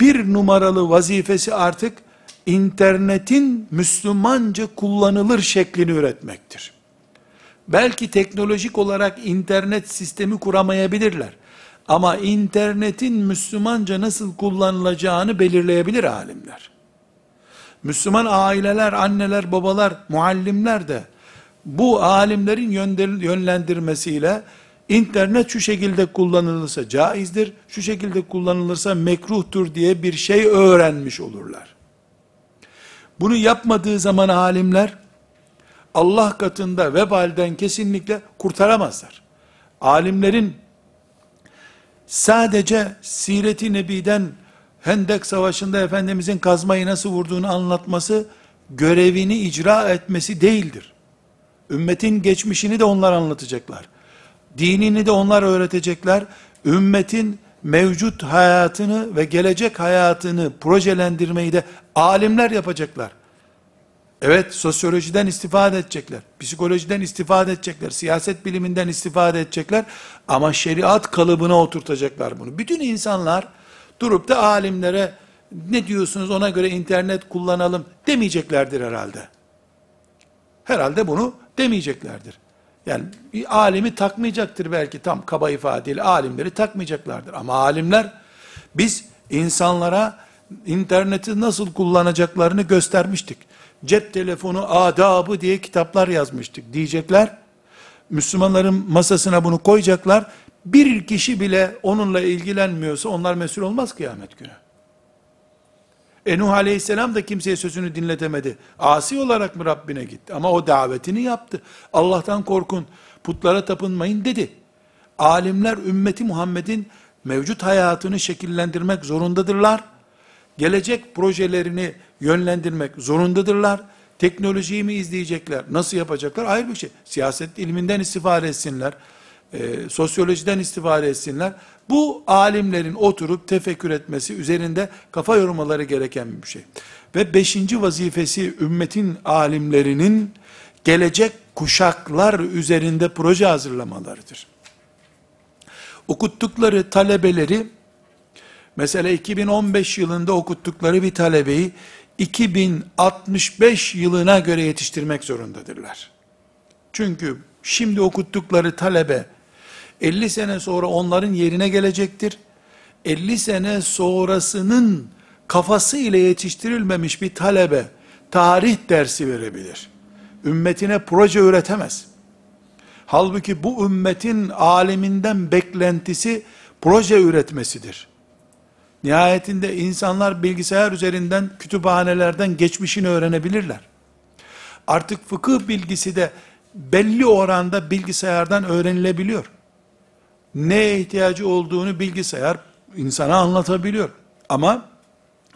bir numaralı vazifesi artık internetin Müslümanca kullanılır şeklini üretmektir. Belki teknolojik olarak internet sistemi kuramayabilirler. Ama internetin Müslümanca nasıl kullanılacağını belirleyebilir alimler. Müslüman aileler, anneler, babalar, muallimler de bu alimlerin yönlendirmesiyle internet şu şekilde kullanılırsa caizdir, şu şekilde kullanılırsa mekruhtur diye bir şey öğrenmiş olurlar. Bunu yapmadığı zaman alimler Allah katında vebalden kesinlikle kurtaramazlar. Alimlerin sadece Siret-i Nebi'den Hendek Savaşı'nda Efendimizin kazmayı nasıl vurduğunu anlatması, görevini icra etmesi değildir. Ümmetin geçmişini de onlar anlatacaklar. Dinini de onlar öğretecekler. Ümmetin mevcut hayatını ve gelecek hayatını projelendirmeyi de alimler yapacaklar. Evet sosyolojiden istifade edecekler, psikolojiden istifade edecekler, siyaset biliminden istifade edecekler ama şeriat kalıbına oturtacaklar bunu. Bütün insanlar durup da alimlere ne diyorsunuz ona göre internet kullanalım demeyeceklerdir herhalde. Herhalde bunu demeyeceklerdir. Yani bir alimi takmayacaktır belki tam kaba ifadeyle alimleri takmayacaklardır. Ama alimler biz insanlara interneti nasıl kullanacaklarını göstermiştik cep telefonu adabı diye kitaplar yazmıştık diyecekler. Müslümanların masasına bunu koyacaklar. Bir kişi bile onunla ilgilenmiyorsa onlar mesul olmaz kıyamet günü. E Nuh aleyhisselam da kimseye sözünü dinletemedi. Asi olarak mı Rabbine gitti? Ama o davetini yaptı. Allah'tan korkun, putlara tapınmayın dedi. Alimler ümmeti Muhammed'in mevcut hayatını şekillendirmek zorundadırlar. Gelecek projelerini yönlendirmek zorundadırlar. Teknolojiyi mi izleyecekler? Nasıl yapacaklar? Ayrı bir şey. Siyaset ilminden istifade etsinler. E, sosyolojiden istifade etsinler. Bu alimlerin oturup tefekkür etmesi, üzerinde kafa yormaları gereken bir şey. Ve beşinci vazifesi ümmetin alimlerinin gelecek kuşaklar üzerinde proje hazırlamalarıdır. Okuttukları talebeleri, mesela 2015 yılında okuttukları bir talebeyi 2065 yılına göre yetiştirmek zorundadırlar. Çünkü şimdi okuttukları talebe 50 sene sonra onların yerine gelecektir. 50 sene sonrasının kafası ile yetiştirilmemiş bir talebe tarih dersi verebilir. Ümmetine proje üretemez. Halbuki bu ümmetin aleminden beklentisi proje üretmesidir. Nihayetinde insanlar bilgisayar üzerinden, kütüphanelerden geçmişini öğrenebilirler. Artık fıkıh bilgisi de belli oranda bilgisayardan öğrenilebiliyor. Neye ihtiyacı olduğunu bilgisayar insana anlatabiliyor. Ama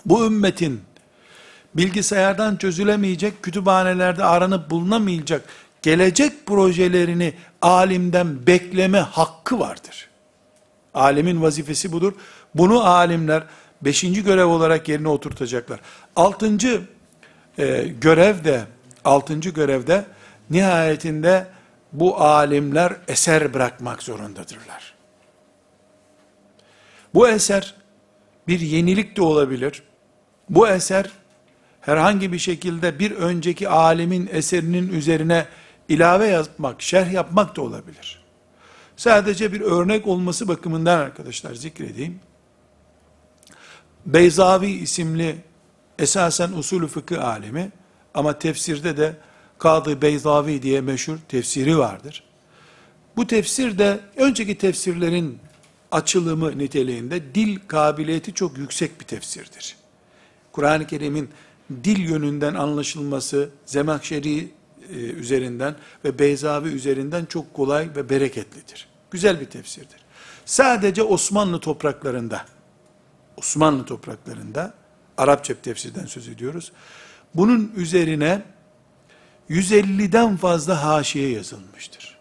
bu ümmetin bilgisayardan çözülemeyecek, kütüphanelerde aranıp bulunamayacak gelecek projelerini alimden bekleme hakkı vardır. Alimin vazifesi budur. Bunu alimler beşinci görev olarak yerine oturtacaklar. Altıncı e, görev de, altıncı görevde nihayetinde bu alimler eser bırakmak zorundadırlar. Bu eser bir yenilik de olabilir. Bu eser herhangi bir şekilde bir önceki alimin eserinin üzerine ilave yapmak, şerh yapmak da olabilir. Sadece bir örnek olması bakımından arkadaşlar zikredeyim. Beyzavi isimli esasen usulü fıkıh alemi ama tefsirde de Kadı Beyzavi diye meşhur tefsiri vardır. Bu tefsir de önceki tefsirlerin açılımı niteliğinde dil kabiliyeti çok yüksek bir tefsirdir. Kur'an-ı Kerim'in dil yönünden anlaşılması Zemahşeri e, üzerinden ve Beyzavi üzerinden çok kolay ve bereketlidir. Güzel bir tefsirdir. Sadece Osmanlı topraklarında, Osmanlı topraklarında, Arapça tefsirden söz ediyoruz. Bunun üzerine 150'den fazla haşiye yazılmıştır.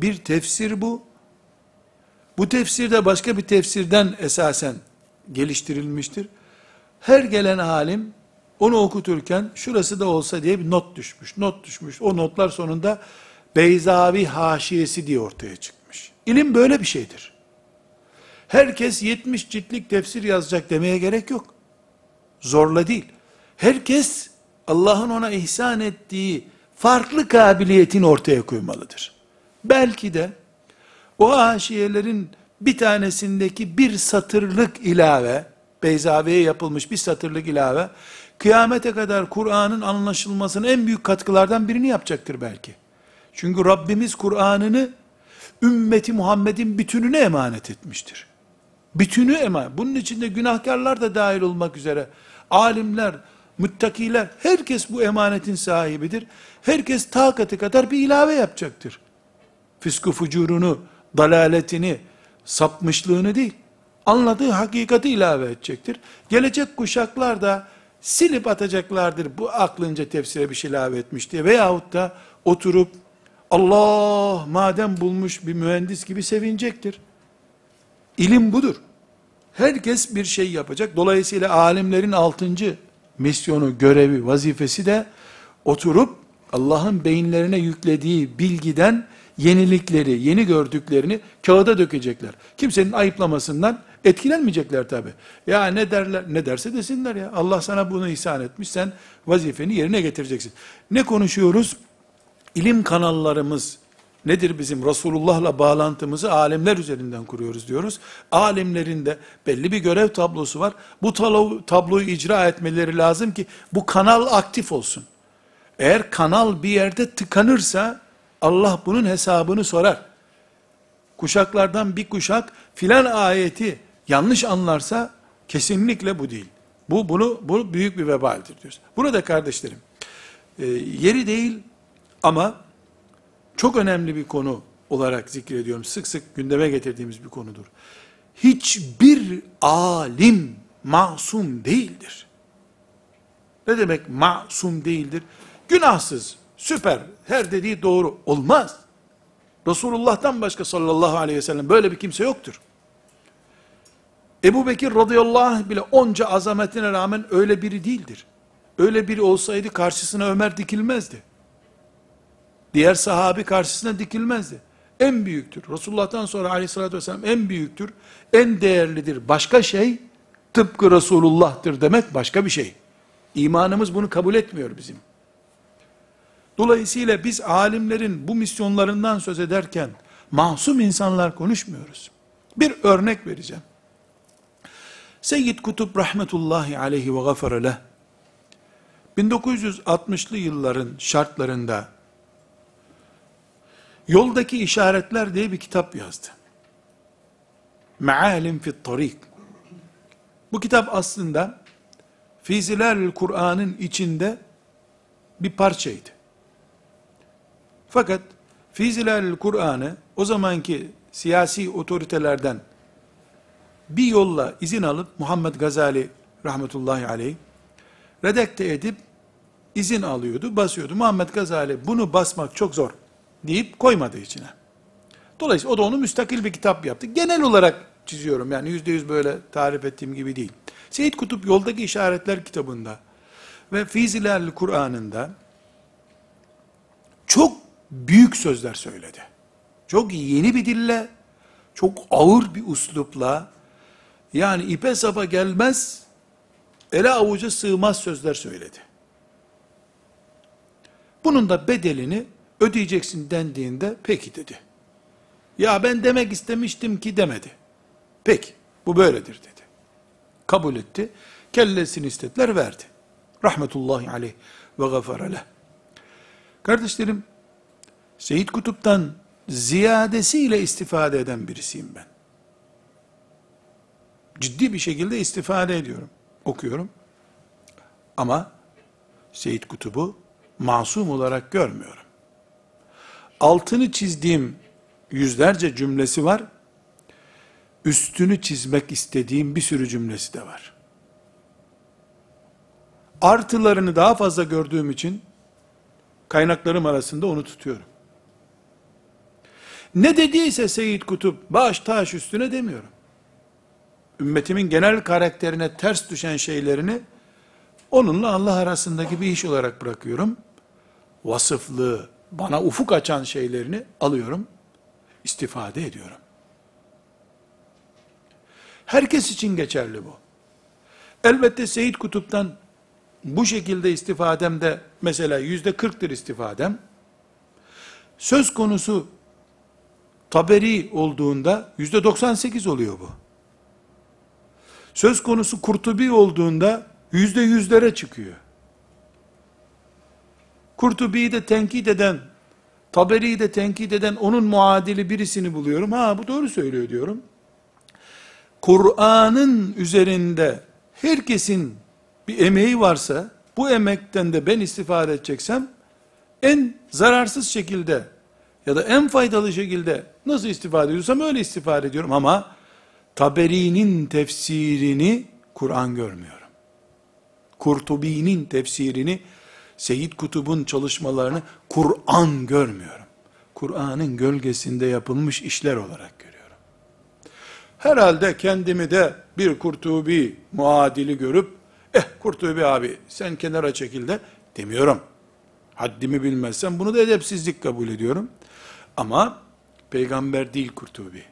Bir tefsir bu. Bu tefsir de başka bir tefsirden esasen geliştirilmiştir. Her gelen alim onu okuturken şurası da olsa diye bir not düşmüş. Not düşmüş. O notlar sonunda Beyzavi haşiyesi diye ortaya çıkmış. İlim böyle bir şeydir. Herkes 70 ciltlik tefsir yazacak demeye gerek yok. Zorla değil. Herkes Allah'ın ona ihsan ettiği farklı kabiliyetin ortaya koymalıdır. Belki de o haşiyelerin bir tanesindeki bir satırlık ilave, Beyzavi'ye yapılmış bir satırlık ilave, kıyamete kadar Kur'an'ın anlaşılmasının en büyük katkılardan birini yapacaktır belki. Çünkü Rabbimiz Kur'an'ını ümmeti Muhammed'in bütününe emanet etmiştir. Bütünü emanet. Bunun içinde günahkarlar da dahil olmak üzere, alimler, müttakiler, herkes bu emanetin sahibidir. Herkes takatı kadar bir ilave yapacaktır. Fıskı fucurunu, dalaletini, sapmışlığını değil, anladığı hakikati ilave edecektir. Gelecek kuşaklar da silip atacaklardır bu aklınca tefsire bir şey ilave etmiş diye veyahut da oturup Allah madem bulmuş bir mühendis gibi sevinecektir. İlim budur. Herkes bir şey yapacak. Dolayısıyla alimlerin altıncı misyonu, görevi, vazifesi de oturup Allah'ın beyinlerine yüklediği bilgiden yenilikleri, yeni gördüklerini kağıda dökecekler. Kimsenin ayıplamasından etkilenmeyecekler tabi. Ya ne derler, ne derse desinler ya. Allah sana bunu ihsan etmiş, sen vazifeni yerine getireceksin. Ne konuşuyoruz? İlim kanallarımız nedir bizim? Resulullah'la bağlantımızı alimler üzerinden kuruyoruz diyoruz. Alimlerin de belli bir görev tablosu var. Bu tabloyu icra etmeleri lazım ki bu kanal aktif olsun. Eğer kanal bir yerde tıkanırsa Allah bunun hesabını sorar. Kuşaklardan bir kuşak filan ayeti yanlış anlarsa kesinlikle bu değil. Bu bunu bu büyük bir vebaldir diyoruz. Burada kardeşlerim e, yeri değil ama çok önemli bir konu olarak zikrediyorum. Sık sık gündeme getirdiğimiz bir konudur. Hiçbir alim masum değildir. Ne demek masum değildir? Günahsız, süper, her dediği doğru olmaz. Resulullah'tan başka sallallahu aleyhi ve sellem böyle bir kimse yoktur. Ebu Bekir radıyallahu anh bile onca azametine rağmen öyle biri değildir. Öyle biri olsaydı karşısına Ömer dikilmezdi. Diğer sahabi karşısına dikilmezdi. En büyüktür. Resulullah'tan sonra aleyhissalatü vesselam en büyüktür. En değerlidir. Başka şey tıpkı Resulullah'tır demek başka bir şey. İmanımız bunu kabul etmiyor bizim. Dolayısıyla biz alimlerin bu misyonlarından söz ederken masum insanlar konuşmuyoruz. Bir örnek vereceğim. Seyyid Kutup rahmetullahi aleyhi ve gafara leh 1960'lı yılların şartlarında Yoldaki işaretler diye bir kitap yazdı. Mealim fit tarik. Bu kitap aslında Fiziler Kur'an'ın içinde bir parçaydı. Fakat Fiziler Kur'an'ı o zamanki siyasi otoritelerden bir yolla izin alıp Muhammed Gazali rahmetullahi aleyh redakte edip izin alıyordu, basıyordu. Muhammed Gazali bunu basmak çok zor deyip koymadı içine. Dolayısıyla o da onu müstakil bir kitap yaptı. Genel olarak çiziyorum yani yüzde yüz böyle tarif ettiğim gibi değil. Seyit Kutup Yoldaki İşaretler kitabında ve Fizilerli Kur'an'ında çok büyük sözler söyledi. Çok yeni bir dille, çok ağır bir uslupla, yani ipe sapa gelmez, ele avuca sığmaz sözler söyledi. Bunun da bedelini ödeyeceksin dendiğinde peki dedi. Ya ben demek istemiştim ki demedi. Peki bu böyledir dedi. Kabul etti. Kellesini istediler verdi. Rahmetullahi aleyh ve gafara Kardeşlerim, Seyyid Kutup'tan ziyadesiyle istifade eden birisiyim ben. Ciddi bir şekilde istifade ediyorum, okuyorum. Ama Seyyid Kutub'u masum olarak görmüyorum. Altını çizdiğim yüzlerce cümlesi var. Üstünü çizmek istediğim bir sürü cümlesi de var. Artılarını daha fazla gördüğüm için kaynaklarım arasında onu tutuyorum. Ne dediyse Seyyid Kutup baş taş üstüne demiyorum. Ümmetimin genel karakterine ters düşen şeylerini onunla Allah arasındaki bir iş olarak bırakıyorum. Vasıflı, bana ufuk açan şeylerini alıyorum, istifade ediyorum. Herkes için geçerli bu. Elbette Seyyid Kutup'tan bu şekilde istifademde mesela yüzde kırktır istifadem. Söz konusu taberi olduğunda yüzde 98 oluyor bu. Söz konusu Kurtubi olduğunda yüzde yüzlere çıkıyor. Kurtubi'yi de tenkit eden, Taberi'yi de tenkit eden onun muadili birisini buluyorum. Ha bu doğru söylüyor diyorum. Kur'an'ın üzerinde herkesin bir emeği varsa, bu emekten de ben istifade edeceksem, en zararsız şekilde ya da en faydalı şekilde nasıl istifade ediyorsam öyle istifade ediyorum ama Taberi'nin tefsirini Kur'an görmüyorum. Kurtubi'nin tefsirini, Seyyid Kutub'un çalışmalarını Kur'an görmüyorum. Kur'an'ın gölgesinde yapılmış işler olarak görüyorum. Herhalde kendimi de bir Kurtubi muadili görüp, eh Kurtubi abi sen kenara çekil de demiyorum. Haddimi bilmezsem bunu da edepsizlik kabul ediyorum. Ama peygamber değil Kurtubi.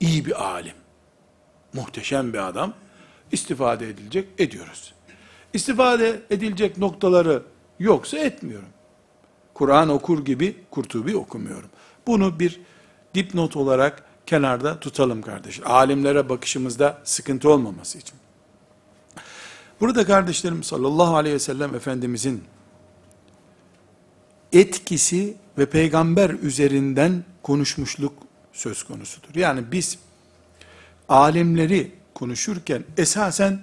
İyi bir alim. Muhteşem bir adam. İstifade edilecek, ediyoruz. İstifade edilecek noktaları yoksa etmiyorum. Kur'an okur gibi Kurtubi okumuyorum. Bunu bir dipnot olarak kenarda tutalım kardeşler. Alimlere bakışımızda sıkıntı olmaması için. Burada kardeşlerim sallallahu aleyhi ve sellem Efendimizin etkisi ve peygamber üzerinden konuşmuşluk söz konusudur. Yani biz alimleri konuşurken esasen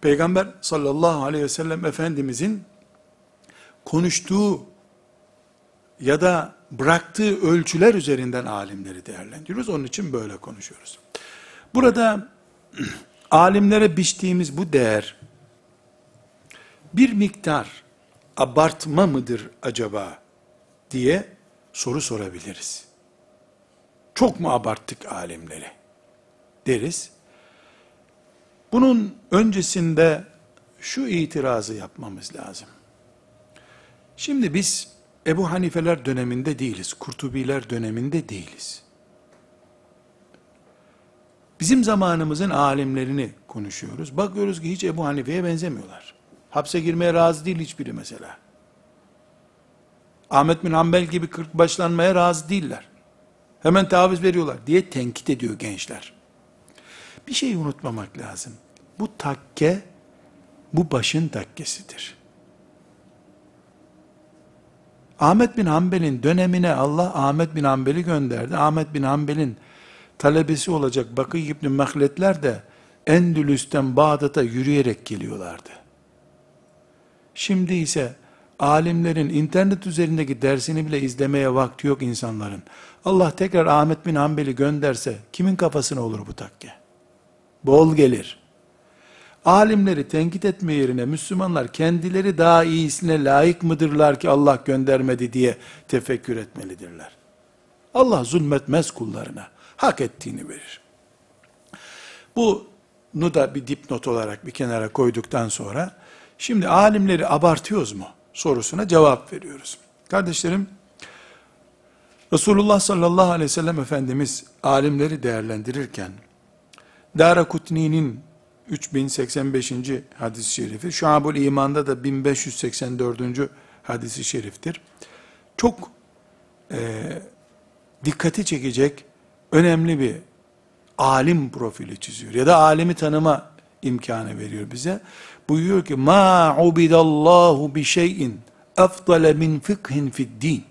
peygamber sallallahu aleyhi ve sellem Efendimizin konuştuğu ya da bıraktığı ölçüler üzerinden alimleri değerlendiriyoruz. Onun için böyle konuşuyoruz. Burada alimlere biçtiğimiz bu değer bir miktar abartma mıdır acaba diye soru sorabiliriz. Çok mu abarttık alimleri? Deriz. Bunun öncesinde şu itirazı yapmamız lazım. Şimdi biz Ebu Hanifeler döneminde değiliz, Kurtubiler döneminde değiliz. Bizim zamanımızın alimlerini konuşuyoruz. Bakıyoruz ki hiç Ebu Hanife'ye benzemiyorlar. Hapse girmeye razı değil hiçbiri mesela. Ahmet bin Hanbel gibi kırk başlanmaya razı değiller. Hemen taviz veriyorlar diye tenkit ediyor gençler. Bir şey unutmamak lazım. Bu takke, bu başın takkesidir. Ahmet bin Hanbel'in dönemine Allah Ahmet bin Hanbel'i gönderdi. Ahmet bin Hanbel'in talebesi olacak Bakı İbni Mehletler de Endülüs'ten Bağdat'a yürüyerek geliyorlardı. Şimdi ise alimlerin internet üzerindeki dersini bile izlemeye vakti yok insanların. Allah tekrar Ahmet bin Hanbel'i gönderse kimin kafasına olur bu takke? Bol gelir. Alimleri tenkit etme yerine Müslümanlar kendileri daha iyisine layık mıdırlar ki Allah göndermedi diye tefekkür etmelidirler. Allah zulmetmez kullarına. Hak ettiğini verir. Bunu da bir dipnot olarak bir kenara koyduktan sonra, şimdi alimleri abartıyoruz mu sorusuna cevap veriyoruz. Kardeşlerim, Resulullah sallallahu aleyhi ve sellem Efendimiz alimleri değerlendirirken, Dara Kutni'nin 3085. hadis-i şerifi, Şuab-ül İman'da da 1584. hadisi şeriftir. Çok e, dikkati çekecek önemli bir alim profili çiziyor. Ya da alimi tanıma imkanı veriyor bize. Buyuruyor ki, ma ubidallahu bi şeyin efdale min fıkhin fid din.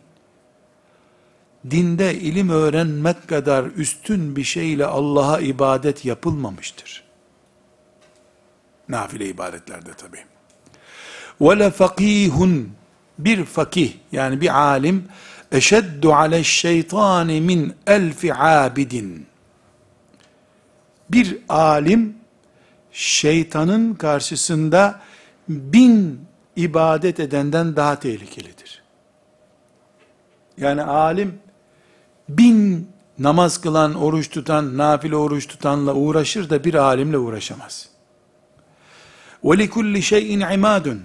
Dinde ilim öğrenmek kadar üstün bir şeyle Allah'a ibadet yapılmamıştır. Nafile ibadetlerde tabi. Ve fakihun bir fakih yani bir alim eşeddu ale şeytani min elfi abidin. Bir alim şeytanın karşısında bin ibadet edenden daha tehlikelidir. Yani alim bin namaz kılan, oruç tutan, nafile oruç tutanla uğraşır da bir alimle uğraşamaz. وَلِكُلِّ شَيْءٍ عِمَادٌ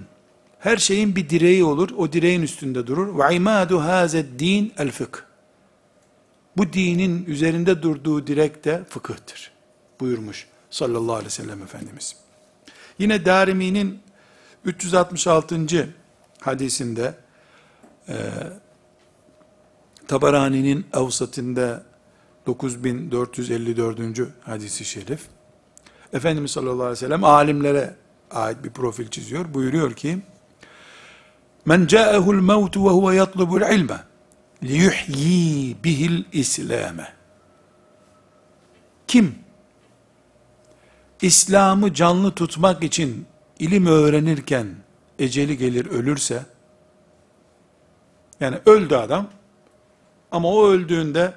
Her şeyin bir direği olur, o direğin üstünde durur. وَعِمَادُ هَذَا الدِّينَ الْفِقْهِ Bu dinin üzerinde durduğu direk de fıkıhtır. Buyurmuş sallallahu aleyhi ve sellem Efendimiz. Yine Darimi'nin 366. hadisinde e, Tabarani'nin Avsat'ında 9454. hadisi şerif Efendimiz sallallahu aleyhi ve sellem alimlere ait bir profil çiziyor. Buyuruyor ki Men ca'ehul mevtu ve huve yatlubul ilme liyuhyi bihil islame Kim İslam'ı canlı tutmak için ilim öğrenirken eceli gelir ölürse yani öldü adam ama o öldüğünde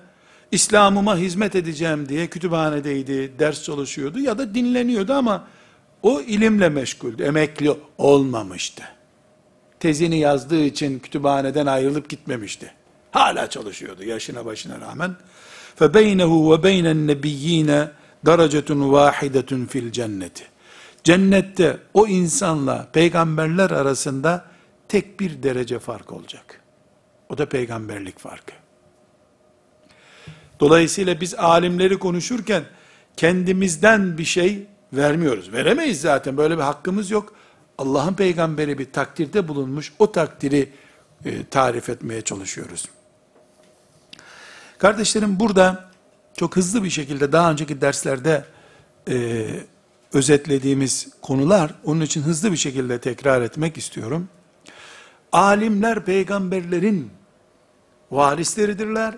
İslam'ıma hizmet edeceğim diye kütüphanedeydi, ders çalışıyordu ya da dinleniyordu ama o ilimle meşguldü, emekli olmamıştı. Tezini yazdığı için kütüphaneden ayrılıp gitmemişti. Hala çalışıyordu yaşına başına rağmen. فَبَيْنَهُ وَبَيْنَ النَّبِيِّينَ derecetun vahidetun fil cenneti. Cennette o insanla peygamberler arasında tek bir derece fark olacak. O da peygamberlik farkı. Dolayısıyla biz alimleri konuşurken kendimizden bir şey vermiyoruz. Veremeyiz zaten böyle bir hakkımız yok. Allah'ın peygamberi bir takdirde bulunmuş o takdiri e, tarif etmeye çalışıyoruz. Kardeşlerim burada çok hızlı bir şekilde daha önceki derslerde e, özetlediğimiz konular, onun için hızlı bir şekilde tekrar etmek istiyorum. Alimler peygamberlerin varisleridirler.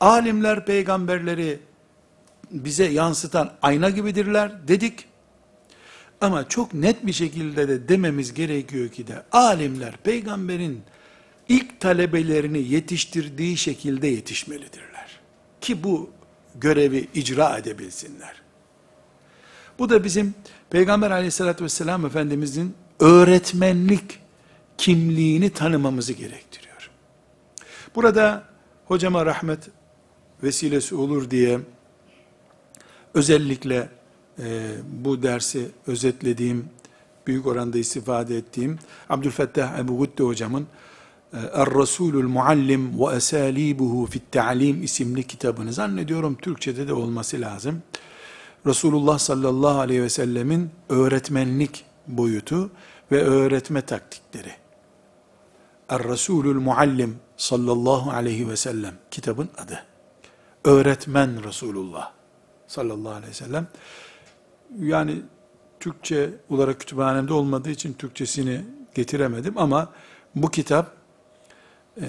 Alimler peygamberleri bize yansıtan ayna gibidirler dedik. Ama çok net bir şekilde de dememiz gerekiyor ki de alimler peygamberin ilk talebelerini yetiştirdiği şekilde yetişmelidirler. Ki bu görevi icra edebilsinler. Bu da bizim Peygamber aleyhissalatü vesselam Efendimizin öğretmenlik kimliğini tanımamızı gerektiriyor. Burada hocama rahmet vesilesi olur diye özellikle e, bu dersi özetlediğim, büyük oranda istifade ettiğim Abdülfettah Ebu Gudde hocamın Er-Rasulul Muallim ve Esalibuhu fit Ta'lim isimli kitabını zannediyorum Türkçede de olması lazım. Resulullah sallallahu aleyhi ve sellemin öğretmenlik boyutu ve öğretme taktikleri. Er-Rasulul Muallim sallallahu aleyhi ve sellem kitabın adı. Öğretmen Resulullah sallallahu aleyhi ve sellem. Yani Türkçe olarak kütüphanemde olmadığı için Türkçesini getiremedim ama bu kitap e,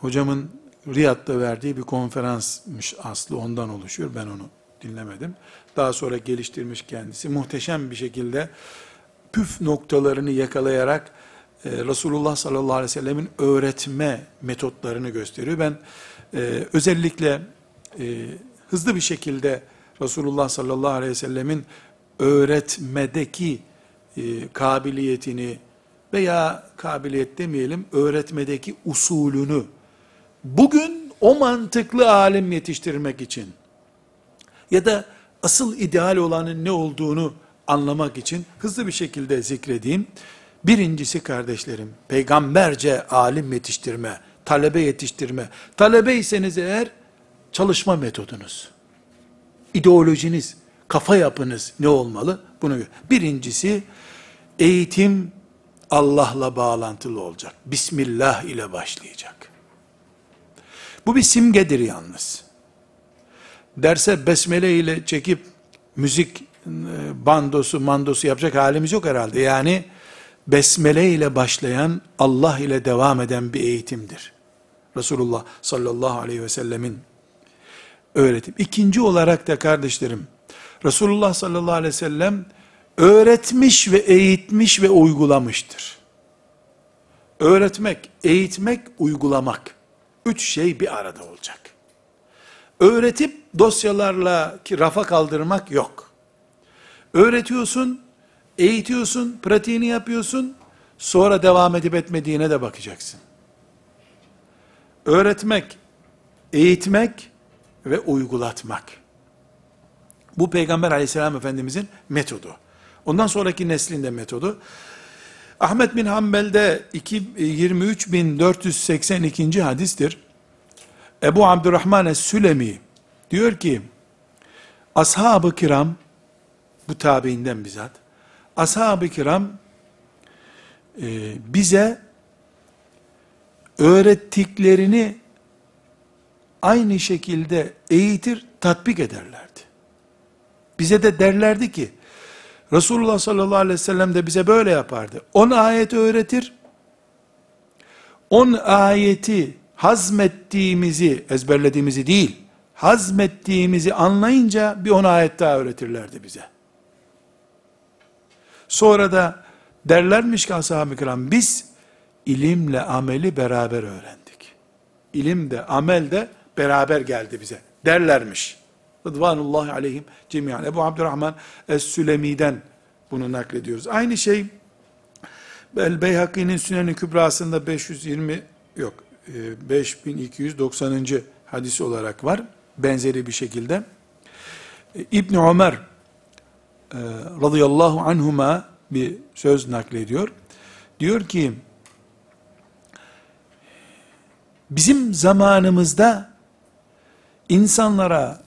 hocamın Riyad'da verdiği bir konferansmış aslı ondan oluşuyor. Ben onu dinlemedim. Daha sonra geliştirmiş kendisi. Muhteşem bir şekilde püf noktalarını yakalayarak e, Resulullah sallallahu aleyhi ve sellemin öğretme metotlarını gösteriyor. Ben e, özellikle e, hızlı bir şekilde Resulullah sallallahu aleyhi ve sellemin öğretmedeki e, kabiliyetini veya kabiliyet demeyelim, öğretmedeki usulünü bugün o mantıklı alim yetiştirmek için ya da asıl ideal olanın ne olduğunu anlamak için hızlı bir şekilde zikredeyim. Birincisi kardeşlerim, peygamberce alim yetiştirme, talebe yetiştirme. Talebeyseniz eğer çalışma metodunuz, ideolojiniz, kafa yapınız ne olmalı? Bunu Birincisi eğitim Allah'la bağlantılı olacak. Bismillah ile başlayacak. Bu bir simgedir yalnız. Derse besmele ile çekip müzik e, bandosu mandosu yapacak halimiz yok herhalde. Yani besmele ile başlayan Allah ile devam eden bir eğitimdir. Resulullah sallallahu aleyhi ve sellemin öğretim. İkinci olarak da kardeşlerim, Resulullah sallallahu aleyhi ve sellem öğretmiş ve eğitmiş ve uygulamıştır. Öğretmek, eğitmek, uygulamak. Üç şey bir arada olacak. Öğretip dosyalarla rafa kaldırmak yok. Öğretiyorsun, eğitiyorsun, pratiğini yapıyorsun, sonra devam edip etmediğine de bakacaksın. Öğretmek, eğitmek ve uygulatmak. Bu Peygamber aleyhisselam efendimizin metodu. Ondan sonraki neslin de metodu. Ahmet bin Hanbel'de 23.482. hadistir. Ebu Abdurrahman Es-Sülemi diyor ki, ashab-ı kiram, bu tabiinden bizzat, ashab-ı kiram e, bize öğrettiklerini aynı şekilde eğitir, tatbik ederlerdi. Bize de derlerdi ki, Resulullah sallallahu aleyhi ve sellem de bize böyle yapardı. 10 ayet öğretir, 10 ayeti hazmettiğimizi, ezberlediğimizi değil, hazmettiğimizi anlayınca bir 10 ayet daha öğretirlerdi bize. Sonra da derlermiş ki ashab-ı kiram, biz ilimle ameli beraber öğrendik. İlim de amel de beraber geldi bize derlermiş. Rıdvanullahi aleyhim cemiyan. Ebu Abdurrahman Es-Sülemi'den bunu naklediyoruz. Aynı şey El Beyhaki'nin Sünen-i Kübrası'nda 520 yok 5290. E, hadisi olarak var. Benzeri bir şekilde. E, İbn Ömer e, radıyallahu anhuma bir söz naklediyor. Diyor ki bizim zamanımızda insanlara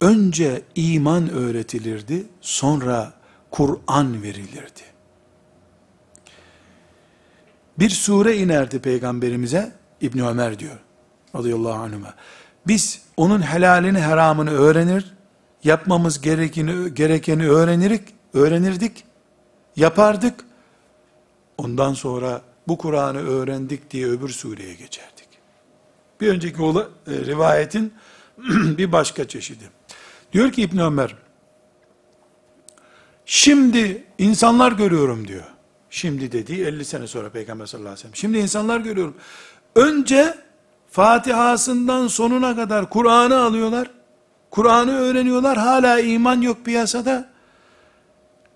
önce iman öğretilirdi, sonra Kur'an verilirdi. Bir sure inerdi peygamberimize, İbn Ömer diyor, radıyallahu anhuma. Biz onun helalini, haramını öğrenir, yapmamız gerekeni, gerekeni öğrenirik, öğrenirdik, yapardık. Ondan sonra bu Kur'an'ı öğrendik diye öbür sureye geçerdik. Bir önceki e, rivayetin bir başka çeşidi. Diyor ki İbn Ömer, şimdi insanlar görüyorum diyor. Şimdi dediği 50 sene sonra Peygamber sallallahu aleyhi ve sellem. Şimdi insanlar görüyorum. Önce Fatiha'sından sonuna kadar Kur'an'ı alıyorlar. Kur'an'ı öğreniyorlar. Hala iman yok piyasada.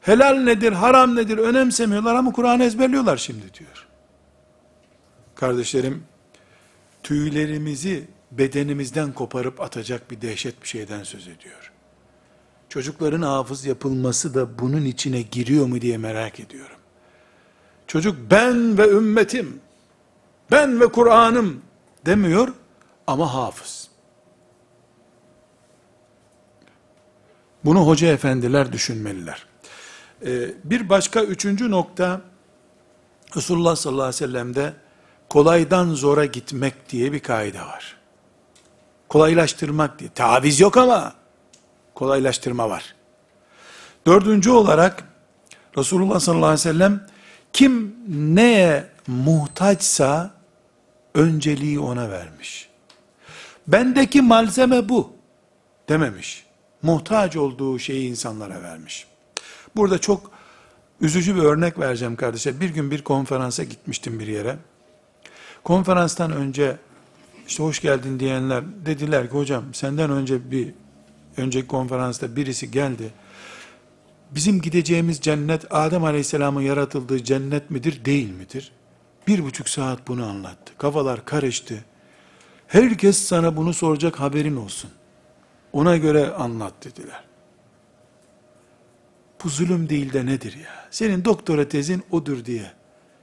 Helal nedir, haram nedir önemsemiyorlar ama Kur'an'ı ezberliyorlar şimdi diyor. Kardeşlerim, tüylerimizi bedenimizden koparıp atacak bir dehşet bir şeyden söz ediyor. Çocukların hafız yapılması da bunun içine giriyor mu diye merak ediyorum. Çocuk ben ve ümmetim, ben ve Kur'an'ım demiyor ama hafız. Bunu hoca efendiler düşünmeliler. Ee, bir başka üçüncü nokta, Resulullah sallallahu aleyhi ve sellem'de kolaydan zora gitmek diye bir kaide var. Kolaylaştırmak diye. Taviz yok ama kolaylaştırma var. Dördüncü olarak Resulullah sallallahu aleyhi ve sellem kim neye muhtaçsa önceliği ona vermiş. Bendeki malzeme bu dememiş. Muhtaç olduğu şeyi insanlara vermiş. Burada çok üzücü bir örnek vereceğim kardeşler. Bir gün bir konferansa gitmiştim bir yere. Konferanstan önce işte hoş geldin diyenler dediler ki hocam senden önce bir önceki konferansta birisi geldi. bizim gideceğimiz cennet Adem Aleyhisselam'ın yaratıldığı cennet midir, değil midir? Bir buçuk saat bunu anlattı. Kafalar karıştı. Herkes sana bunu soracak haberin olsun. Ona göre anlat dediler. Bu zulüm değil de nedir ya? Senin doktora tezin odur diye.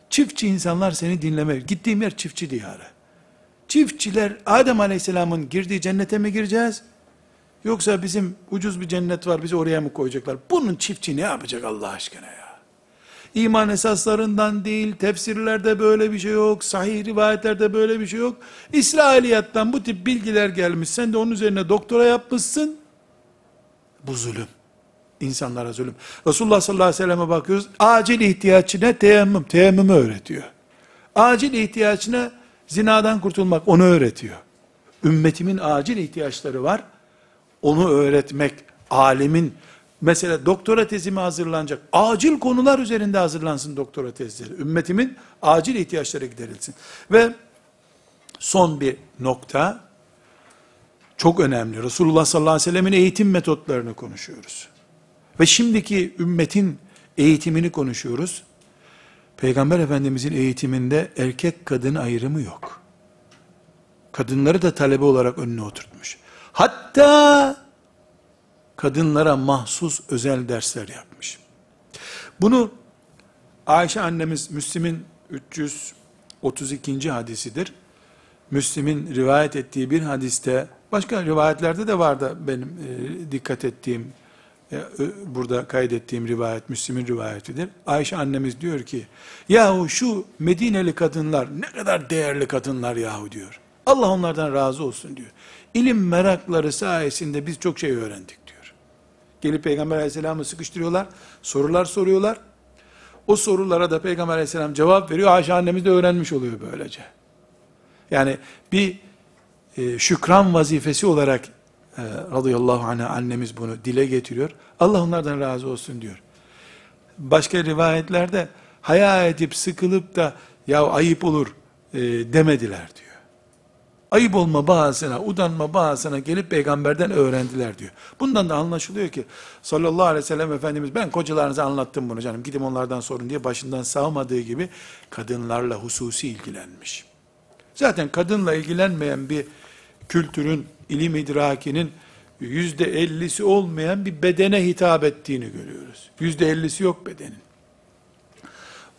Çiftçi insanlar seni dinlemez. Gittiğim yer çiftçi diyarı. Çiftçiler Adem Aleyhisselam'ın girdiği cennete mi gireceğiz? Yoksa bizim ucuz bir cennet var bizi oraya mı koyacaklar? Bunun çiftçi ne yapacak Allah aşkına ya? İman esaslarından değil, tefsirlerde böyle bir şey yok, sahih rivayetlerde böyle bir şey yok. İsrailiyattan bu tip bilgiler gelmiş, sen de onun üzerine doktora yapmışsın. Bu zulüm. İnsanlara zulüm. Resulullah sallallahu aleyhi ve selleme bakıyoruz, acil ihtiyaçına teyemmüm, teyemmümü öğretiyor. Acil ihtiyaçına zinadan kurtulmak, onu öğretiyor. Ümmetimin acil ihtiyaçları var, onu öğretmek, alimin, mesela doktora tezimi hazırlanacak, acil konular üzerinde hazırlansın doktora tezleri. Ümmetimin acil ihtiyaçları giderilsin. Ve son bir nokta, çok önemli. Resulullah sallallahu aleyhi ve sellemin eğitim metotlarını konuşuyoruz. Ve şimdiki ümmetin eğitimini konuşuyoruz. Peygamber Efendimizin eğitiminde erkek kadın ayrımı yok. Kadınları da talebe olarak önüne oturtmuş. Hatta kadınlara mahsus özel dersler yapmış. Bunu Ayşe annemiz Müslim'in 332. hadisidir. Müslim'in rivayet ettiği bir hadiste, başka rivayetlerde de vardı benim e, dikkat ettiğim, burada kaydettiğim rivayet, Müslim'in rivayetidir. Ayşe annemiz diyor ki, yahu şu Medineli kadınlar ne kadar değerli kadınlar yahu diyor. Allah onlardan razı olsun diyor. İlim merakları sayesinde biz çok şey öğrendik diyor. Gelip Peygamber aleyhisselamı sıkıştırıyorlar, sorular soruyorlar. O sorulara da Peygamber aleyhisselam cevap veriyor. Ayşe annemiz de öğrenmiş oluyor böylece. Yani bir e, şükran vazifesi olarak e, radıyallahu anh annemiz bunu dile getiriyor. Allah onlardan razı olsun diyor. Başka rivayetlerde haya edip sıkılıp da ya ayıp olur e, demediler diyor. Ayıp olma bahasına, udanma bahasına gelip peygamberden öğrendiler diyor. Bundan da anlaşılıyor ki sallallahu aleyhi ve sellem Efendimiz ben kocalarınıza anlattım bunu canım gidin onlardan sorun diye başından sağmadığı gibi kadınlarla hususi ilgilenmiş. Zaten kadınla ilgilenmeyen bir kültürün, ilim idrakinin yüzde ellisi olmayan bir bedene hitap ettiğini görüyoruz. Yüzde ellisi yok bedenin.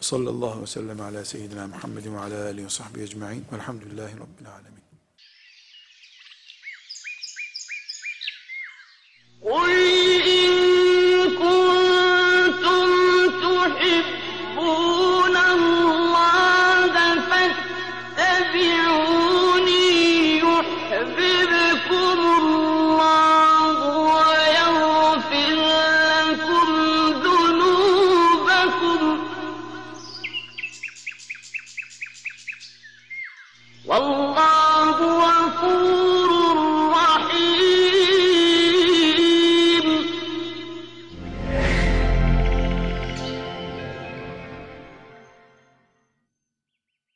Sallallahu aleyhi ve sellem ala seyyidina Muhammedin ve ala alihi ve sahbihi ecma'in velhamdülillahi rabbil alemin. قل إن كنتم تحبون الله فاتبعوني والله